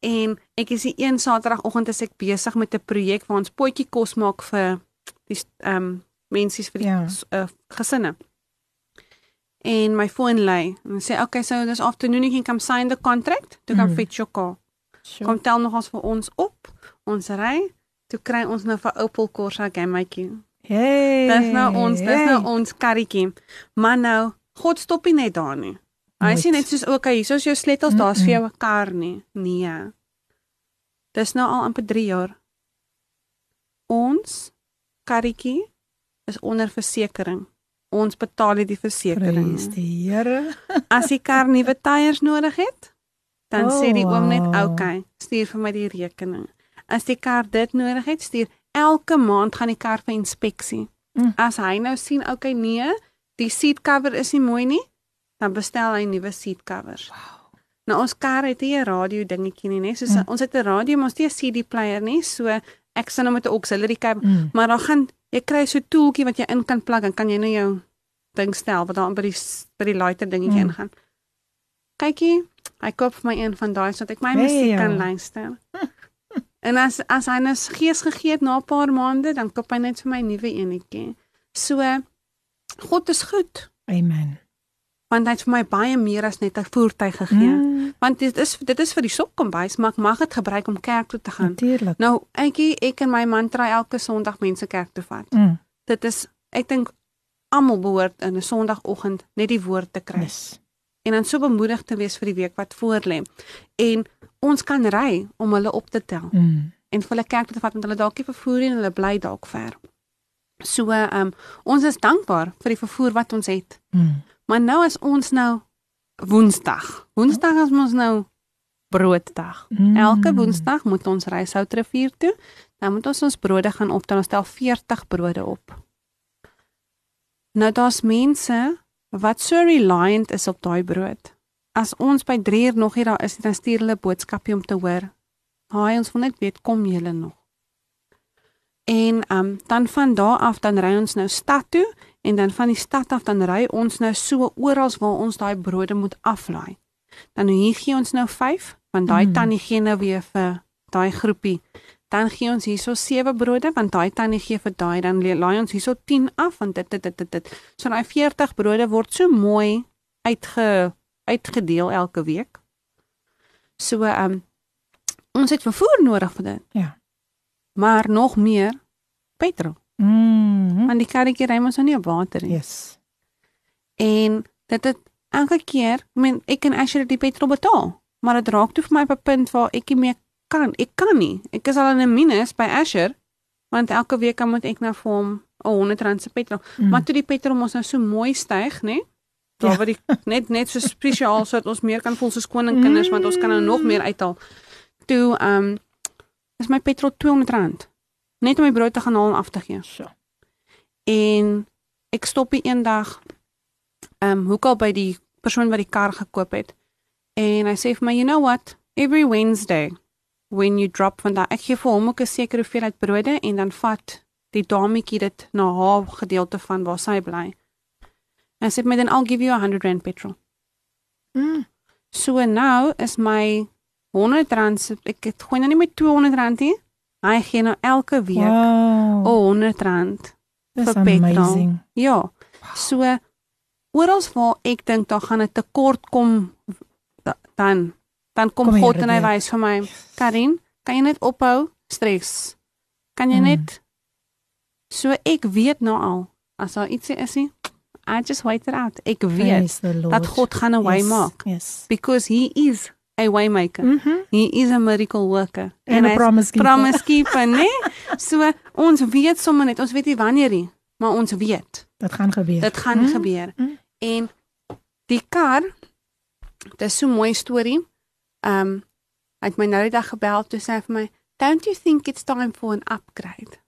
En ek is die een Saterdagoggend is ek besig met 'n projek waar ons potjie kos maak vir die ehm um, mensies vir die Ja. ja. uh, gesinne. En my foon lei en sê okay, so this afternoon you can come sign the contract to come Mm. fetch your car. Sure. Kom tel nog ons vir ons op. Ons ry. Toe kry ons nou vir Opel Corsa gammaatjie. Hey. Dis nou ons, dis hey. nou ons karretjie. Maar nou, God stop nie net daar nie. Hy sê net soos okay, hier is jou sleutels, daar's vir jou 'n kar nie. Nee. Dis nou al amper 3 jaar. Ons karretjie is onder versekerings. Ons betaal die versekerings. Prys die Here. As die kar nuwe tyres nodig het, dan Oh, sê die oom net, wow. "Okay, stuur vir my die rekening." As die kar dit nodig het, stuur elke maand gaan die kar vir inspeksie. Mm. As hy nou sien, "Okay, nee, die seat cover is nie mooi nie," dan bestel hy nuwe seat covers. Wow. Nou ons kar het nie 'n radio dingetjie nie, nee, soos Mm. ons het 'n radio, maar ons het nie 'n CD player nie, so ek sien hom met 'n auxiliary cable, Mm. maar dan gaan jy kry so 'n toeltjie wat jy in kan plug en kan jy nou jou ding stel wat daar by die by die lighter dingetjie Mm. ingaan. Kykie, hy koop vir my een van daai sodat ek my Hey, musiek ja. kan luister. en as as hy nou gees gegee het na 'n paar maande, dan koop hy net vir my nuwe enetjie. So God is goed, Amen. Want hy het vir my baie meer as net 'n voertuig gegee. Mm. Want dit is dit is vir die sopkombuis, maar ek mag dit gebruik om kerk toe te gaan. Natuurlik. Nou, eintjie ek en my man try elke Sondag mense kerk toe vat. Mm. Dit is ek dink almal behoort in 'n Sondagoggend net die woord te kry Yes. en dan so bemoedig te wees vir die week wat voorlê. En ons kan ry om hulle op te tel Mm. en vir hulle kerk toe te vat want hulle dalk nie vervoer en hulle bly dalk ver. So, ehm um, ons is dankbaar vir die vervoer wat ons het. Mm. Maar nou is ons nou Woensdag. Woensdag is ons nou brooddag. Mm. Elke Woensdag moet ons ry Soutrivier toe. Dan moet ons ons brode gaan optel. Ons tel 40 brode op. Nou daar's mense wat so reliant is op daai brood. As ons by 3 uur nog nie daar is, dan stuur hulle 'n boodskapie om te hoor. Haai, ons wil net weet kom julle nog. En um, dan van daar af dan ry ons nou stad toe en dan van die stad af dan ry ons nou so oral waar ons daai brode moet aflaai. Dan hier gee ons nou 5 want daai Mm. tannie gee nou weer vir daai groepie. Dan gee ons hierso 7 brode want daai tannie gee vir daai dan laai ons hierso 10 af want dit dit dit dit. dit. So daai 40 brode word so mooi uitge uitgedeel elke week. So ehm um, ons het vervoer nodig vir dit. Ja. Maar nog meer petrol. Mm. Want die karretjie ry mos nou nie op water nie. Yes. En dit het elke keer, ek meen ek kan Asher die petrol betaal, maar dit raak toe vir my op 'n punt waar ek nie meer kan. Ek kan nie. Ek is al in 'n minus by Asher want elke week dan moet ek nou vir hom 'n 100 rand se petrol. Mm. Maar toe die petrol mos nou so mooi styg, nê? Daar Ja. waar die net net so spesiaal sodat ons meer kan voel soos koninkinders want ons kan nou nog meer uithaal. Toe ehm um, is my petrol 200 rand net om my brood te gaan haal en af te gee. So. En ek stop die eendag ehm um, hoekom by die persoon wat die kar gekoop het. En hy sê vir my, "You know what? Every Wednesday when you drop van daai ek gee vir hom ook 'n sekere hoeveelheid brode en dan vat die dametjie dit na haar gedeelte van waar sy bly. En sê my dan I'll give you 100 rand petrol. Mm. So nou is my 100 rand ek het gooi nou nie met 200 rand nie. Hy gee nou elke week Wow. 100 rand. Dis vir petrol. Ja. So oral waar ek dink daar gaan 'n tekort kom da- dan dan kom, Kom God en hy wys vir my, Karin, kan jy net ophou stres? Kan jy Mm. net So ek weet nou al as daar ietsie is nie, I just wait it out. Ek weet dat God gaan 'n way Yes, maak Yes. because he is a way maker. Mhm. He is a miracle worker. En 'n promise keeper. promise keeper, né? So ons weet sommer net, ons weet nie wanneer nie, maar ons weet Dit gaan gebeur. dit gaan Mm. gebeur. Mm. En die kar dis so 'n mooi storie. Um hy het my nou die dag gebel toe sê hy vir my, "Don't you think it's time for an upgrade?"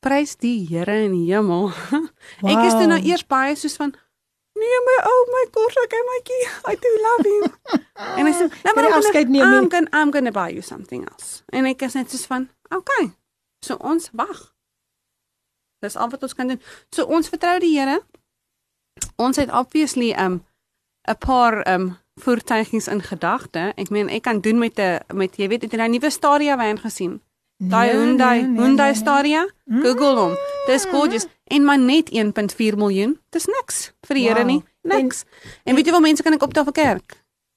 Prys die Here in die hemel. Ek is toe nou Wow. eers baie soos van Nee my ou my korsak en mytjie I do love him. en hy sê nou maar afskeid neem gonna, I'm nie? gonna I'm gonna buy you something else. En ek is net soos van okay. So ons wag. Dis al wat ons kan doen. So ons vertrou die Here. Ons het obviously um 'n paar um voertuigies in gedagte. Ek meen ek kan doen met 'n met jy weet het jy nou nuwe Stadia wan gesien? Daai Nee, Hyundai nee, nee, Hyundai nee, nee. Stadia. Mm. Google hom. Dis gorgeous. En maar net 1.4 miljoen. Dis niks vir die Here Wow. nie. Niks. En weet jy hoeveel mense kan ek optel vir kerk?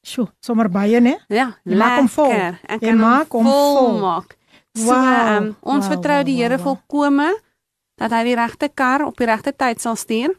Sjoe, sommer baie, né? Ja, Jy maak hom vol. Ek Jy kan maak hom vol. maak. So, Wow, um, ons wow, vertrou die Here wow, wow. volkome dat hy die regte kar op die regte tyd sal stuur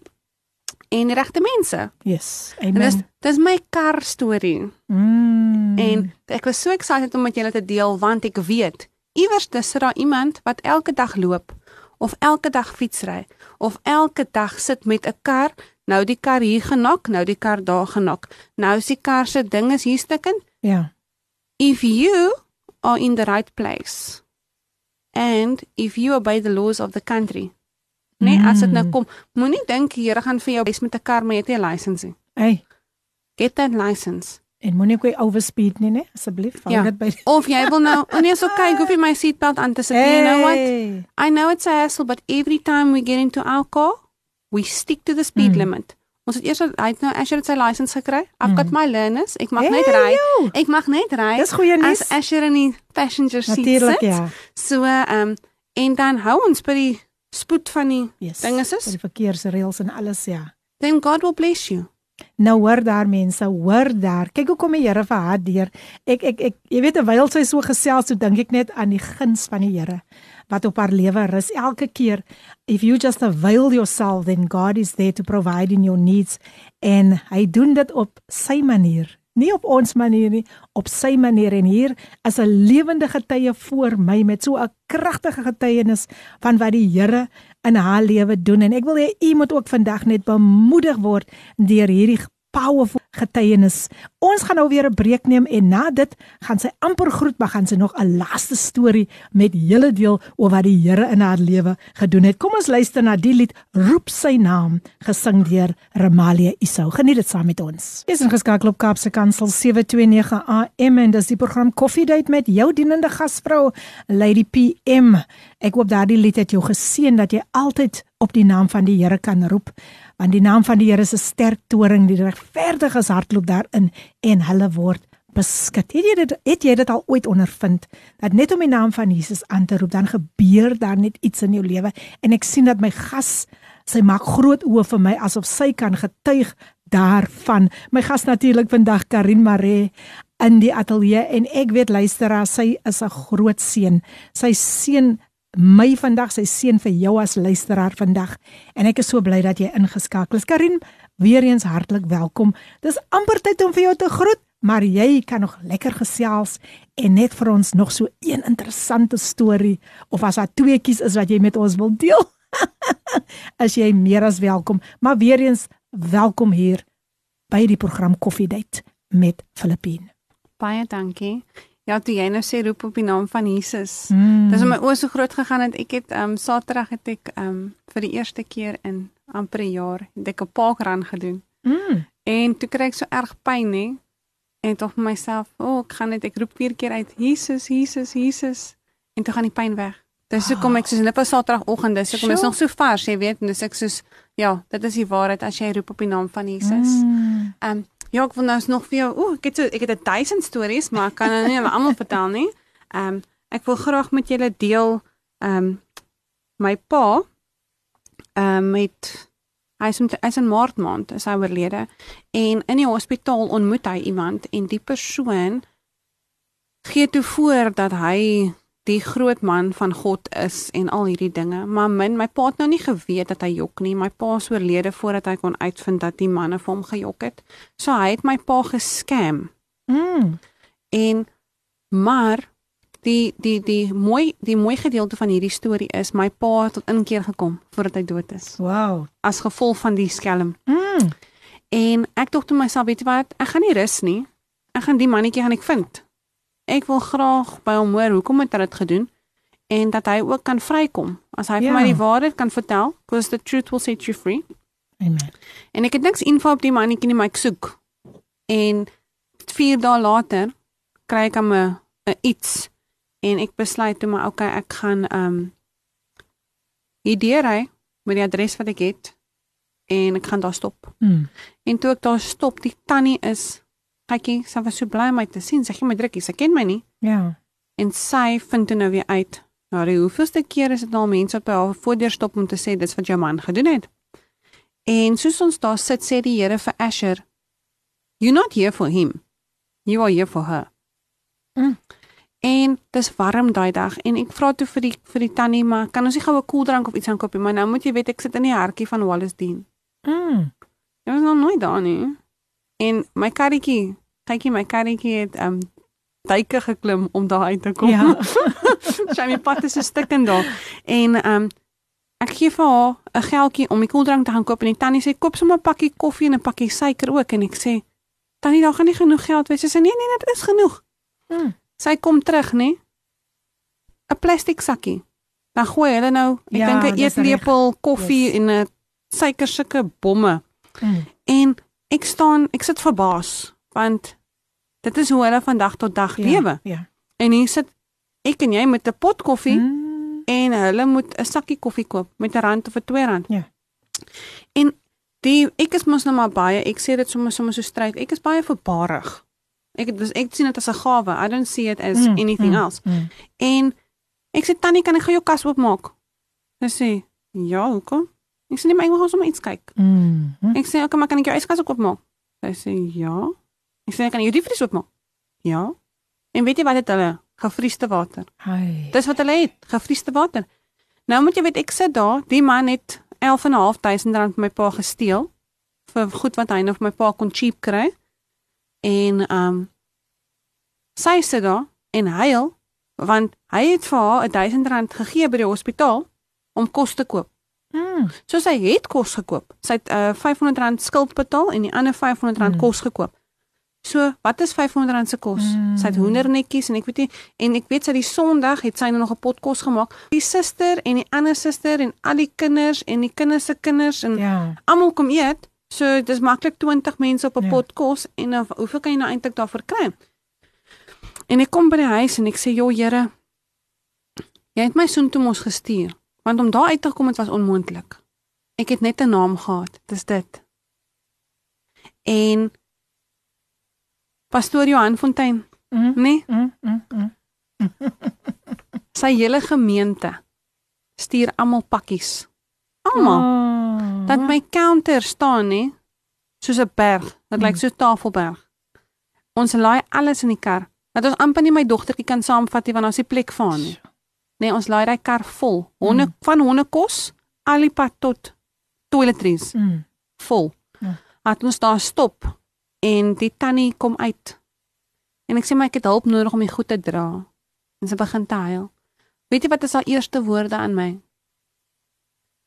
en die regte mense. Yes. En dis Amen. dis my kar storie. Mm. En ek was so excited om met julle te deel want ek weet iewers dis daar iemand wat elke dag loop of elke dag fietsry of elke dag sit met 'n kar, nou die kar hier genak, nou die kar daar genak. Nou is die kar se ding is hier stukkend. ja. If you are in the right place and if you obey the laws of the country. Nee, as dit nou Mm. kom, moenie dink die Here gaan vir jou wys met 'n kar maar jy het nie 'n lisensie nie. Hey, Get that license. En moenie ook overspeed nie, né? Asseblief, hou Ja. dit by. Of jy wil nou, oh nee, so kyk, hoef jy my seatbelt aan te sit. nie. You know what? Hey. I know it's a hassle, but every time we get into our car, we stick to the speed Mm. limit. Ons het eers hy het nou Asher het sy license gekry. I've got Mm. my learners. Ek mag Hey, net ry. Ek mag net ry. Dis goeie nuus. As Asher in die passenger seat Natuurlik, sit. ja. So ehm um, en dan hou ons by die spoed van die Yes. Ding is die verkeersreëls en alles, ja. then God will bless you. Nou hoor daar mense, hoor daar. Kyk hoe kom die Here vir haar deur. Ek ek ek jy weet terwyl sy so gesels, so dink ek net aan die guns van die Here wat op haar lewe rus elke keer. If you just avail yourself, then God is there to provide in your needs en hy doen dit op sy manier. Nie op ons manier nie, op sy manier en hier is 'n lewende getuie voor my met so 'n kragtige getuienis van wat die Here in haar lewe doen. En ek wil hê u moet ook vandag net bemoedig word deur hierdie powerful getuienis. Ons gaan nou weer 'n breek neem en na dit gaan sy amper groet, maar gaan sy nog 'n laaste storie met julle deel oor wat die Here in haar lewe gedoen het. Kom ons luister na die lied Roep sy naam, gesing deur Ramalia Isou. Geniet dit saam met ons. Dis ingeskakel op Kaapse Kansel 729 AM en dis die program Coffee Date met jou dienende gasvrou Lady PM. Ek hoop daardie lied het jou geseën dat jy altyd op die naam van die Here kan roep want die naam van die Here is 'n sterk toring die regverdiges hardloop daarin en hulle word beskik. Het jy dit het jy dit al ooit ondervind dat net om die naam van Jesus aan te roep dan gebeur daar net iets in jou lewe en ek sien dat my gas sy maak groot oë vir my asof sy kan getuig daarvan. My gas natuurlik vandag Karin Maree in die ateljee en ek weet luisteraar sy is 'n groot seën. Sy seën my vandag, sy seën vir jou as luisteraar vandag en ek is so bly dat jy ingeskakel is. Karin, weer eens hartlik welkom. Dis amper tyd om vir jou te groet, maar jy kan nog lekker gesels en net vir ons nog so een interessante storie of as daar tweeetjies is wat jy met ons wil deel. as jy meer as welkom, maar weer eens welkom hier by die program Coffee Date met Filippine. Baie dankie. Ja, toe jy nou sê roep op die naam van Jesus. Mm. Dis in my oë so groot gegaan dat ek het um, Saterdag het ek um, vir die eerste keer in amper 'n jaar het ek 'n parkrun gedoen. Mm. En toe kry ek so erg pyn nê. En tog vir myself, o, oh, ek gaan net ek roep vier keer uit Jesus, Jesus, Jesus en toe gaan die pyn weg. Dis hoekom ek soos net op Saterdagoggend, dis hoekom is Sjoe. nog so vars, jy weet, en dis ek soos ja, dit is die waarheid as jy roep op die naam van Jesus. Mm. Um, ja, ek wil nou nog vir jou, ooh, ek het so ek het 'n duisend stories, maar ek kan nou nie hulle almal vertel nie. Ehm um, ek wil graag met julle deel ehm um, my pa ehm um, met hy is met hy's in Maart maand is hy oorlede en in die hospitaal ontmoet hy iemand en die persoon gee toe voor dat hy die groot man van God is en al hierdie dinge. Maar min, my pa het nou nie geweet dat hy jok nie. My pa is oorlede voordat hy kon uitvind dat die manne vir hom gejok het. So hy het my pa geskam. Mm. En maar die die die mooi die mooi gedeelte van hierdie storie is my pa het tot inkeer gekom voordat hy dood is Wow. as gevolg van die skelm. Mm. En ek dink toe myself, weet jy wat, ek gaan nie rus nie. Ek gaan die mannetjie gaan ek vind. Ek wil graag by hom hoor hoekom het hy dit gedoen en dat hy ook kan vrykom. As hy Ja. vir my die waarheid kan vertel, because the truth will set you free. Amen. En ek het niks info op die mannetjie nie, maar ek soek. En 4 dae later kry ek hom 'n iets en ek besluit toe maar okay, ek gaan ehm um, hier ry met die adres wat ek het en ek gaan daar stop. Mm. En toe ek daar stop, die tannie is kykie, sy was so bly om my te sien. Sy gee my drukkie, sy ken my nie. Ja. En sy vind toe nou weer uit. Nou, die hoeveelste keer is dit nou al mense op by haar voordeur stop om te sê dis wat jou man gedoen het. En soos ons daar sit, sê die Here vir Asher, "You're not here for him. You are here for her." Mm. En dis warm daai dag en ek vra toe vir die vir die tannie, maar kan ons nie gou 'n koeldrank of iets aankoop nie? Maar nou moet jy weet ek sit in die hartjie van Wallace Dean. Mm. Jy was nog nooit daar nie. En my karretjie, kykie my karretjie het um, duike geklim om daar uit te kom. Ja. Sy my pad is 'n stuk in daar. En um, ek gee vir haar 'n geldjie om die koeldrank te gaan koop en die tannie sê koop sommer 'n pakkie koffie en 'n pakkie suiker ook en ek sê tannie daar gaan nie genoeg geld wees. Sy sê nee nee, dit is genoeg. Mm. Sy kom terug, nê? 'n Plastiek sakkie. Dan gooi hulle nou, ek Ja, dink 'n eetlepel koffie Yes. en 'n suiker sulke bomme. Mm. En ek staan, ek sit verbaas want dit is hoe hulle van dag tot dag Ja, lewe. Ja. En hier sit ek en jy met 'n pot koffie mm. Mm. en hulle moet 'n sakkie koffie koop met 'n rand of 'n 2 rand. Ja. En die ek is mos nou maar baie, ek sê dit sommer sommer so stryd. Ek is baie verbarig. Ek dis ek sien dit as 'n gawe. I don't see it as Mm, anything mm, else. Mm. En ek sê tannie, kan ek gou jou kas oopmaak? Sy sê, "Ja, hoekom?" Ek sê, "Nee, maar ek wil gou sommer iets kyk." Mm. Mm. Ek sê, "Oké, maar kan ek jou yskas ook oopmaak?" Sy sê, "Ja." Ek sê, "Kan ek jou diepvries oopmaak?" "Ja." En weet jy wat het hulle? Gevriesde water. Hi. Dis wat hulle het, gevriesde water. Nou moet jy weet ek sit daar, die man het 11.500 rand vir my pa gesteel vir goed wat hy nou vir my pa kon cheap kry. En ehm um, sy sit daar en huil want hy het vir haar 1000 rand gegee by die hospitaal om kos te koop. Mm. So sy het kos gekoop. Sy het uh, 500 rand skuld betaal en die ander 500 rand Mm. kos gekoop. So, wat is 500 rand se kos? Mm. Sy het hoendernetjies en ek weet nie en ek weet sy die Sondag het sy nou nog 'n pot kos gemaak. Die suster en die ander suster en al die kinders en die kinders se kinders en Ja. almal kom eet. So dis maklik 20 mense op 'n Ja. pot kos en dan hoeveel kan jy nou eintlik daarvoor kry? En ek kom by die huis en ek sê, "Jo Here, jy het my soheen toe mos gestuur, want om daar uit te kom het was onmoontlik. Ek het net 'n naam gehad, dis dit." En Pastoor Johan Fontein, Mm. nee, Mm. Mm. Mm. sy hele gemeente stuur almal pakkies. Almal. Oh. dat my counter staan nê soos 'n berg dit lyk Mm. so 'n tafelberg ons laai alles in die kar dat ons amper nie my dogtertjie kan saamvat nie want het nie plek vir haar nie nee ons laai daai kar vol honde Mm. van hondekos al die pad tot toiletries Mm. vol Ja. het ons daar stop en die tannie kom uit en ek sê maar ek het hulp nodig om die goed te dra en sy begin te huil weet jy wat is haar eerste woorde aan my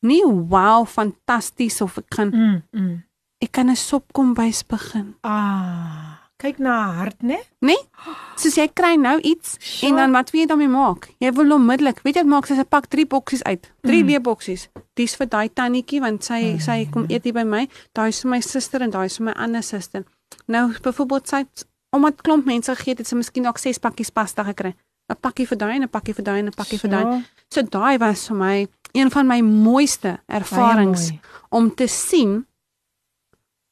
nie wow fantasties of ek gaan Mm. Mm. ek kan 'n sopkombuis begin Ah. Kyk na haar hart, né? Né? Soos jy kry nou iets Sure. en dan wat wil jy daarmee maak? Jy wil onmiddellik, weet jy maak sy sy pak 3 boksies uit. 3 Mm. leeboksies. Dis vir daai tannetjie want sy sy kom eet hier by my. Daai is vir my suster en daai is vir my ander suster. Nou byvoorbeeld sy omdat klomp mense gegee het, sy miskien dalk 6 pakkies pasta gekry. 'n Pakkie vir daai en 'n pakkie vir daai en 'n pakkie vir daai. Sure. So daai was vir my een van my mooiste ervarings mooi. om te sien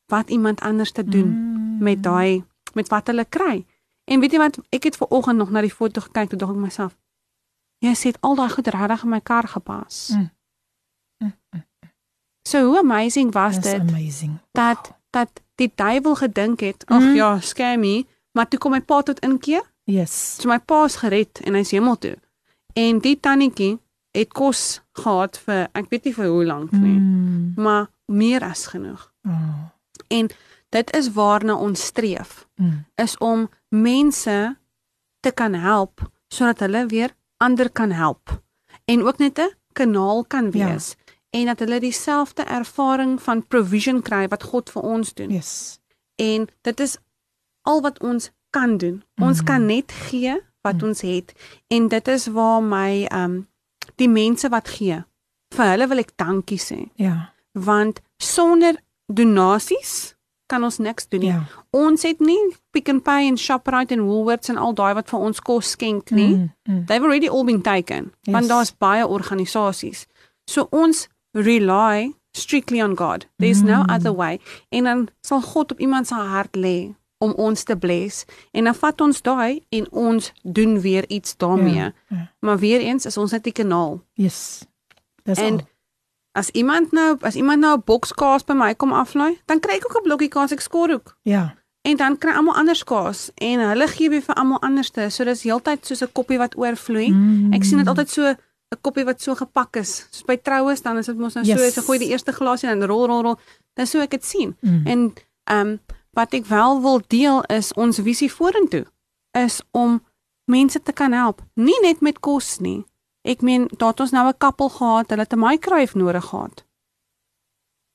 wat iemand anders te doen Mm. met daai met wat hulle kry. En weet jy wat, ek het ver oggend nog na die foto gekyk, toe dink ek myself, jy sê al daai goed regtig in my kar gepas. Mm. So hoe amazing was That's dit amazing. dat dat die duiwel gedink het, ag Mm. ja, scammy, maar toe kom my pa tot inkeer. Yes. So my pa is gered en hy's hemel toe. En die tannetjie het kos gehad vir ek weet nie vir hoe lank nie, Mm. maar meer as genoeg. Oh. En dit is waarna ons streef. Mm. is om mense te kan help sodat hulle weer ander kan help en ook net 'n kanaal kan Ja. wees en dat hulle dieselfde ervaring van provision kry wat God vir ons doen. Yes. En dit is al wat ons kan doen. Ons Mhm. kan net gee wat Mhm. ons het en dit is waar my um die mense wat gee vir hulle wil ek dankie sê Ja. want sonder donasies kan ons niks doen nie. Ja. Ons het nie Pick n Pay en Shoprite en Woolworths en al daai wat vir ons kos skenk nie. Mm. Mm. They've already all been taken. Yes. Want daar's baie organisasies. So ons rely strictly on God. There's no Mm. other way. En dan sal God op iemand se hart lê om ons te bless en dan vat ons daai en ons doen weer iets daarmee. Ja, ja. Maar weer eens is ons net die kanaal. Yes. Dis al. As iemand nou as iemand nou 'n boks kaas by my kom aflaai, dan kry ek ook 'n blokkie kaas ek skoor ook. Ja. En dan kry almal anders kaas en hulle gee weer vir almal anderste. So dis heeltyd soos 'n koppie wat oorvloei. Mm. Ek sien dit altyd so 'n koppie wat so gepak is. Soos by troues dan is dit mos nou so, Yes. jy gooi die eerste glasie en dan rol rol rol. Dis so ek dit sien. Mm. En ehm um, wat ek wel wil deel is ons visie vorentoe is om mense te kan help, nie net met kos nie. Ek meen, daar het ons nou 'n kappel gehad, hulle het 'n microwave nodig gehad.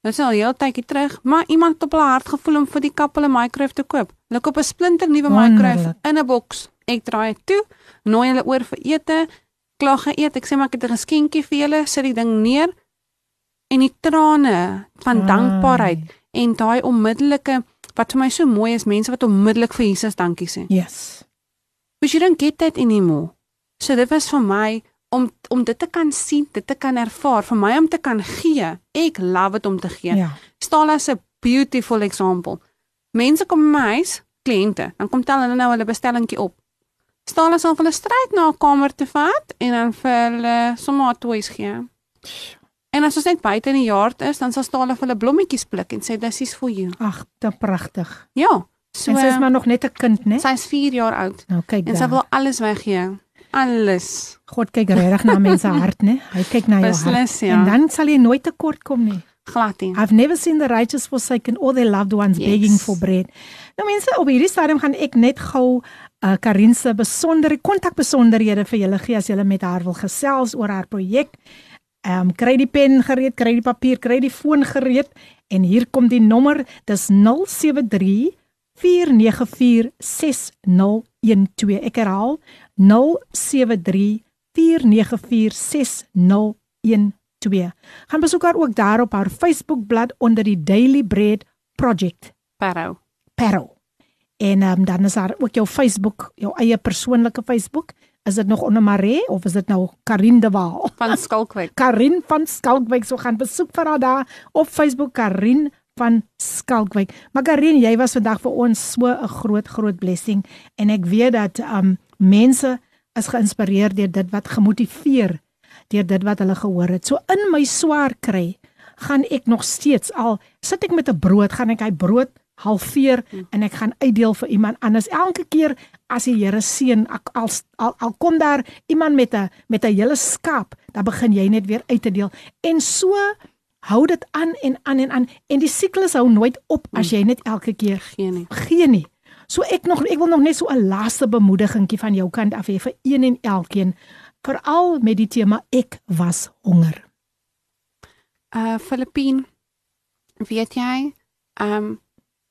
Dit is al heel tydjie terug, maar iemand het op hulle hart gevoel om vir die kappel 'n microwave te koop. Hulle koop 'n splinter nuwe microwave in 'n boks. Ek draai dit toe, nooi hulle oor vir ete, klaar geëet. Ek sê maar ek het 'n geskenkie vir julle, sit die ding neer en die trane van Ai. dankbaarheid en daai onmiddellike wat vir my so mooi is, mense wat onmiddellik vir Jesus dankie sê. Yes. Because you don't get that anymore. So dit was vir my om om dit te kan sien, dit te kan ervaar, vir my om te kan gee. Ek love dit om te gee. Ja. Stala is 'n beautiful example. Mense kom in my huis, kliënte, dan kom tel hulle nou hulle bestellingkie op. Stala sal hulle stryd na 'n kamer te vat en dan vir hulle sommer toys gee. En as ons net buite in die yard is, dan sal Stala vir hulle blommetjies pluk en sê dis is vir jou. Ag, te pragtig. Ja. So en sy is maar nog net 'n kind, né? sy's 4 jaar oud Nou kyk en sy wil alles weggee. Alles. God kyk regtig na mense hart, né? Hy kyk na jou hart. Beslis, ja. En dan sal jy nooit tekort kom nie. Glad nie. I've never seen the righteous forsaken or their loved ones Yes. begging for bread. Nou mense, op hierdie stadium gaan ek net gou uh, Karin se besondere kontakbesonderhede vir julle gee as julle met haar wil gesels oor haar projek. Ehm um, kry die pen gereed, kry die papier, kry die foon gereed en hier kom die nommer, dis 073 494 6012. Ek herhaal 073 494 6012. Gaan besoek haar ook daar op haar Facebookblad onder die Daily Bread Project Parow. Perro. En um, dan is daar ook jou Facebook, jou eie persoonlike Facebook. Is dit nog onder Maree of is dit nou Karin de Waal? van Skalkwyk. Karin van Skalkwyk so gaan besoek vir haar daar op Facebook Karin van Skalkwyk. Maar Karin, jy was vandag vir ons so 'n groot groot blessing en ek weet dat um mense is geïnspireer deur dit wat gemotiveer deur dit wat hulle gehoor het. So in my swaar kry gaan ek nog steeds al sit ek met 'n brood, gaan ek hy brood halveer en ek gaan uitdeel vir iemand anders. Elke keer as die Here seën, al, al al kom daar iemand met 'n met 'n hele skaap, dan begin jy net weer uit te deel. En so hou dit aan en aan en aan en die siklus hou nooit op as jy net elke keer Geen nie. gee nie. So ek nog ek wil nog net so 'n laaste bemoedigingkie van jou kant af hê vir een en elkeen, veral met die tema ek was honger. Uh Filippien, weet jy, um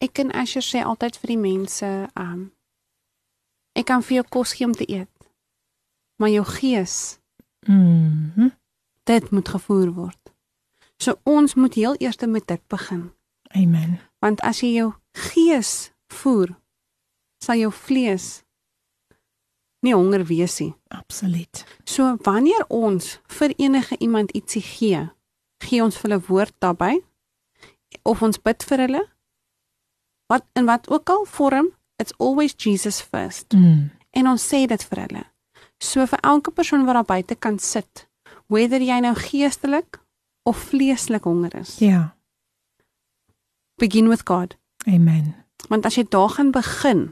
ek en Asher sê altyd vir die mense, um ek kan vir jou kos gee om te eet. Maar jou gees, Mhm. dit moet gevoer word. So ons moet heel eers met dit begin. Amen. Want as jy jou gees voer, sal jou vlees nie honger wees nie. Absoluut. So wanneer ons vir enige iemand ietsie gee, gee ons hulle woord daarbey of ons bid vir hulle. Wat in wat ook al vorm, it's always Jesus first. Mm. En ons sê dit vir hulle. So vir elke persoon wat daar buite kan sit, whether jy nou geestelik of vleeslik honger is, Ja. begin with God. Amen. Want as jy daar gaan begin,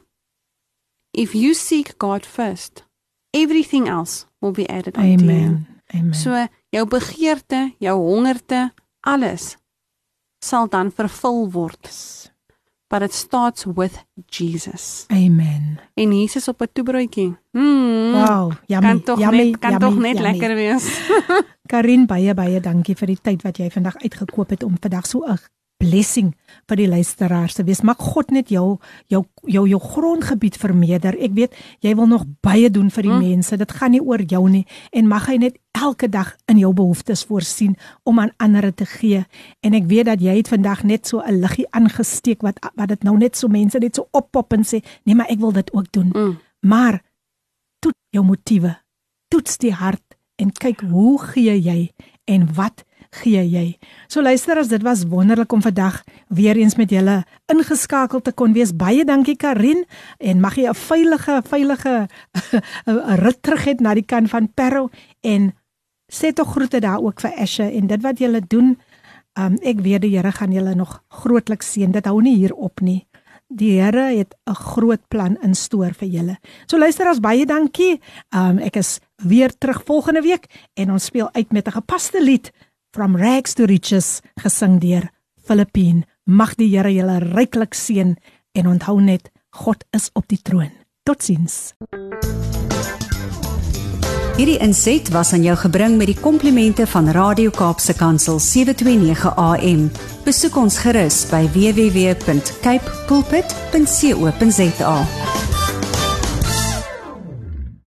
if you seek God first, everything else will be added unto you. Amen. Amen. So jou begeerte, jou hongerte, alles sal dan vervul word. But it starts with Jesus. Amen. En Jesus op 'n toebroodjie. Mm, Wow, yummy. kan tog yummy, net kan tog net yummy. lekker wees. Karin baie baie dankie vir die tyd wat jy vandag uitgekoop het om vandag so 'n blessing vir die luisteraars te wees. Mag God net jou jou jou jou grondgebied vermeerder. Ek weet jy wil nog baie doen vir die Mm. mense. Dit gaan nie oor jou nie en mag hy net elke dag in jou behoeftes voorsien om aan ander te gee. En ek weet dat jy het vandag net so 'n liggie aangesteek wat wat dit nou net so mense net so oppop en sê, "Nee, maar ek wil dit ook doen." Mm. Maar toets jou motiewe. Toets die hart en kyk hoe gee jy en wat gee jy. So luister as dit was wonderlik om vandag weer eens met julle ingeskakel te kon wees. Baie dankie Karin en mag jy 'n veilige veilige rit terug hê na die kant van Parow en sê tog groete daar ook vir Ashe en dit wat julle doen. Um, ek weet die Here gaan julle nog grootliks seën. Dit hou nie hier op nie. Die Here het 'n groot plan in stoor vir julle. So luister as baie dankie. Um ek is weer terug volgende week en ons speel uit met 'n gepaste lied From Rags to Riches gesing deur Filippine. Mag die Here julle ryklik seën en onthou net God is op die troon. Totsiens. Hierdie inset was aan jou gebring met die komplimente van Radio Kaapse Kansel 729 AM. Besoek ons gerus by www.cape pulpit.co.za.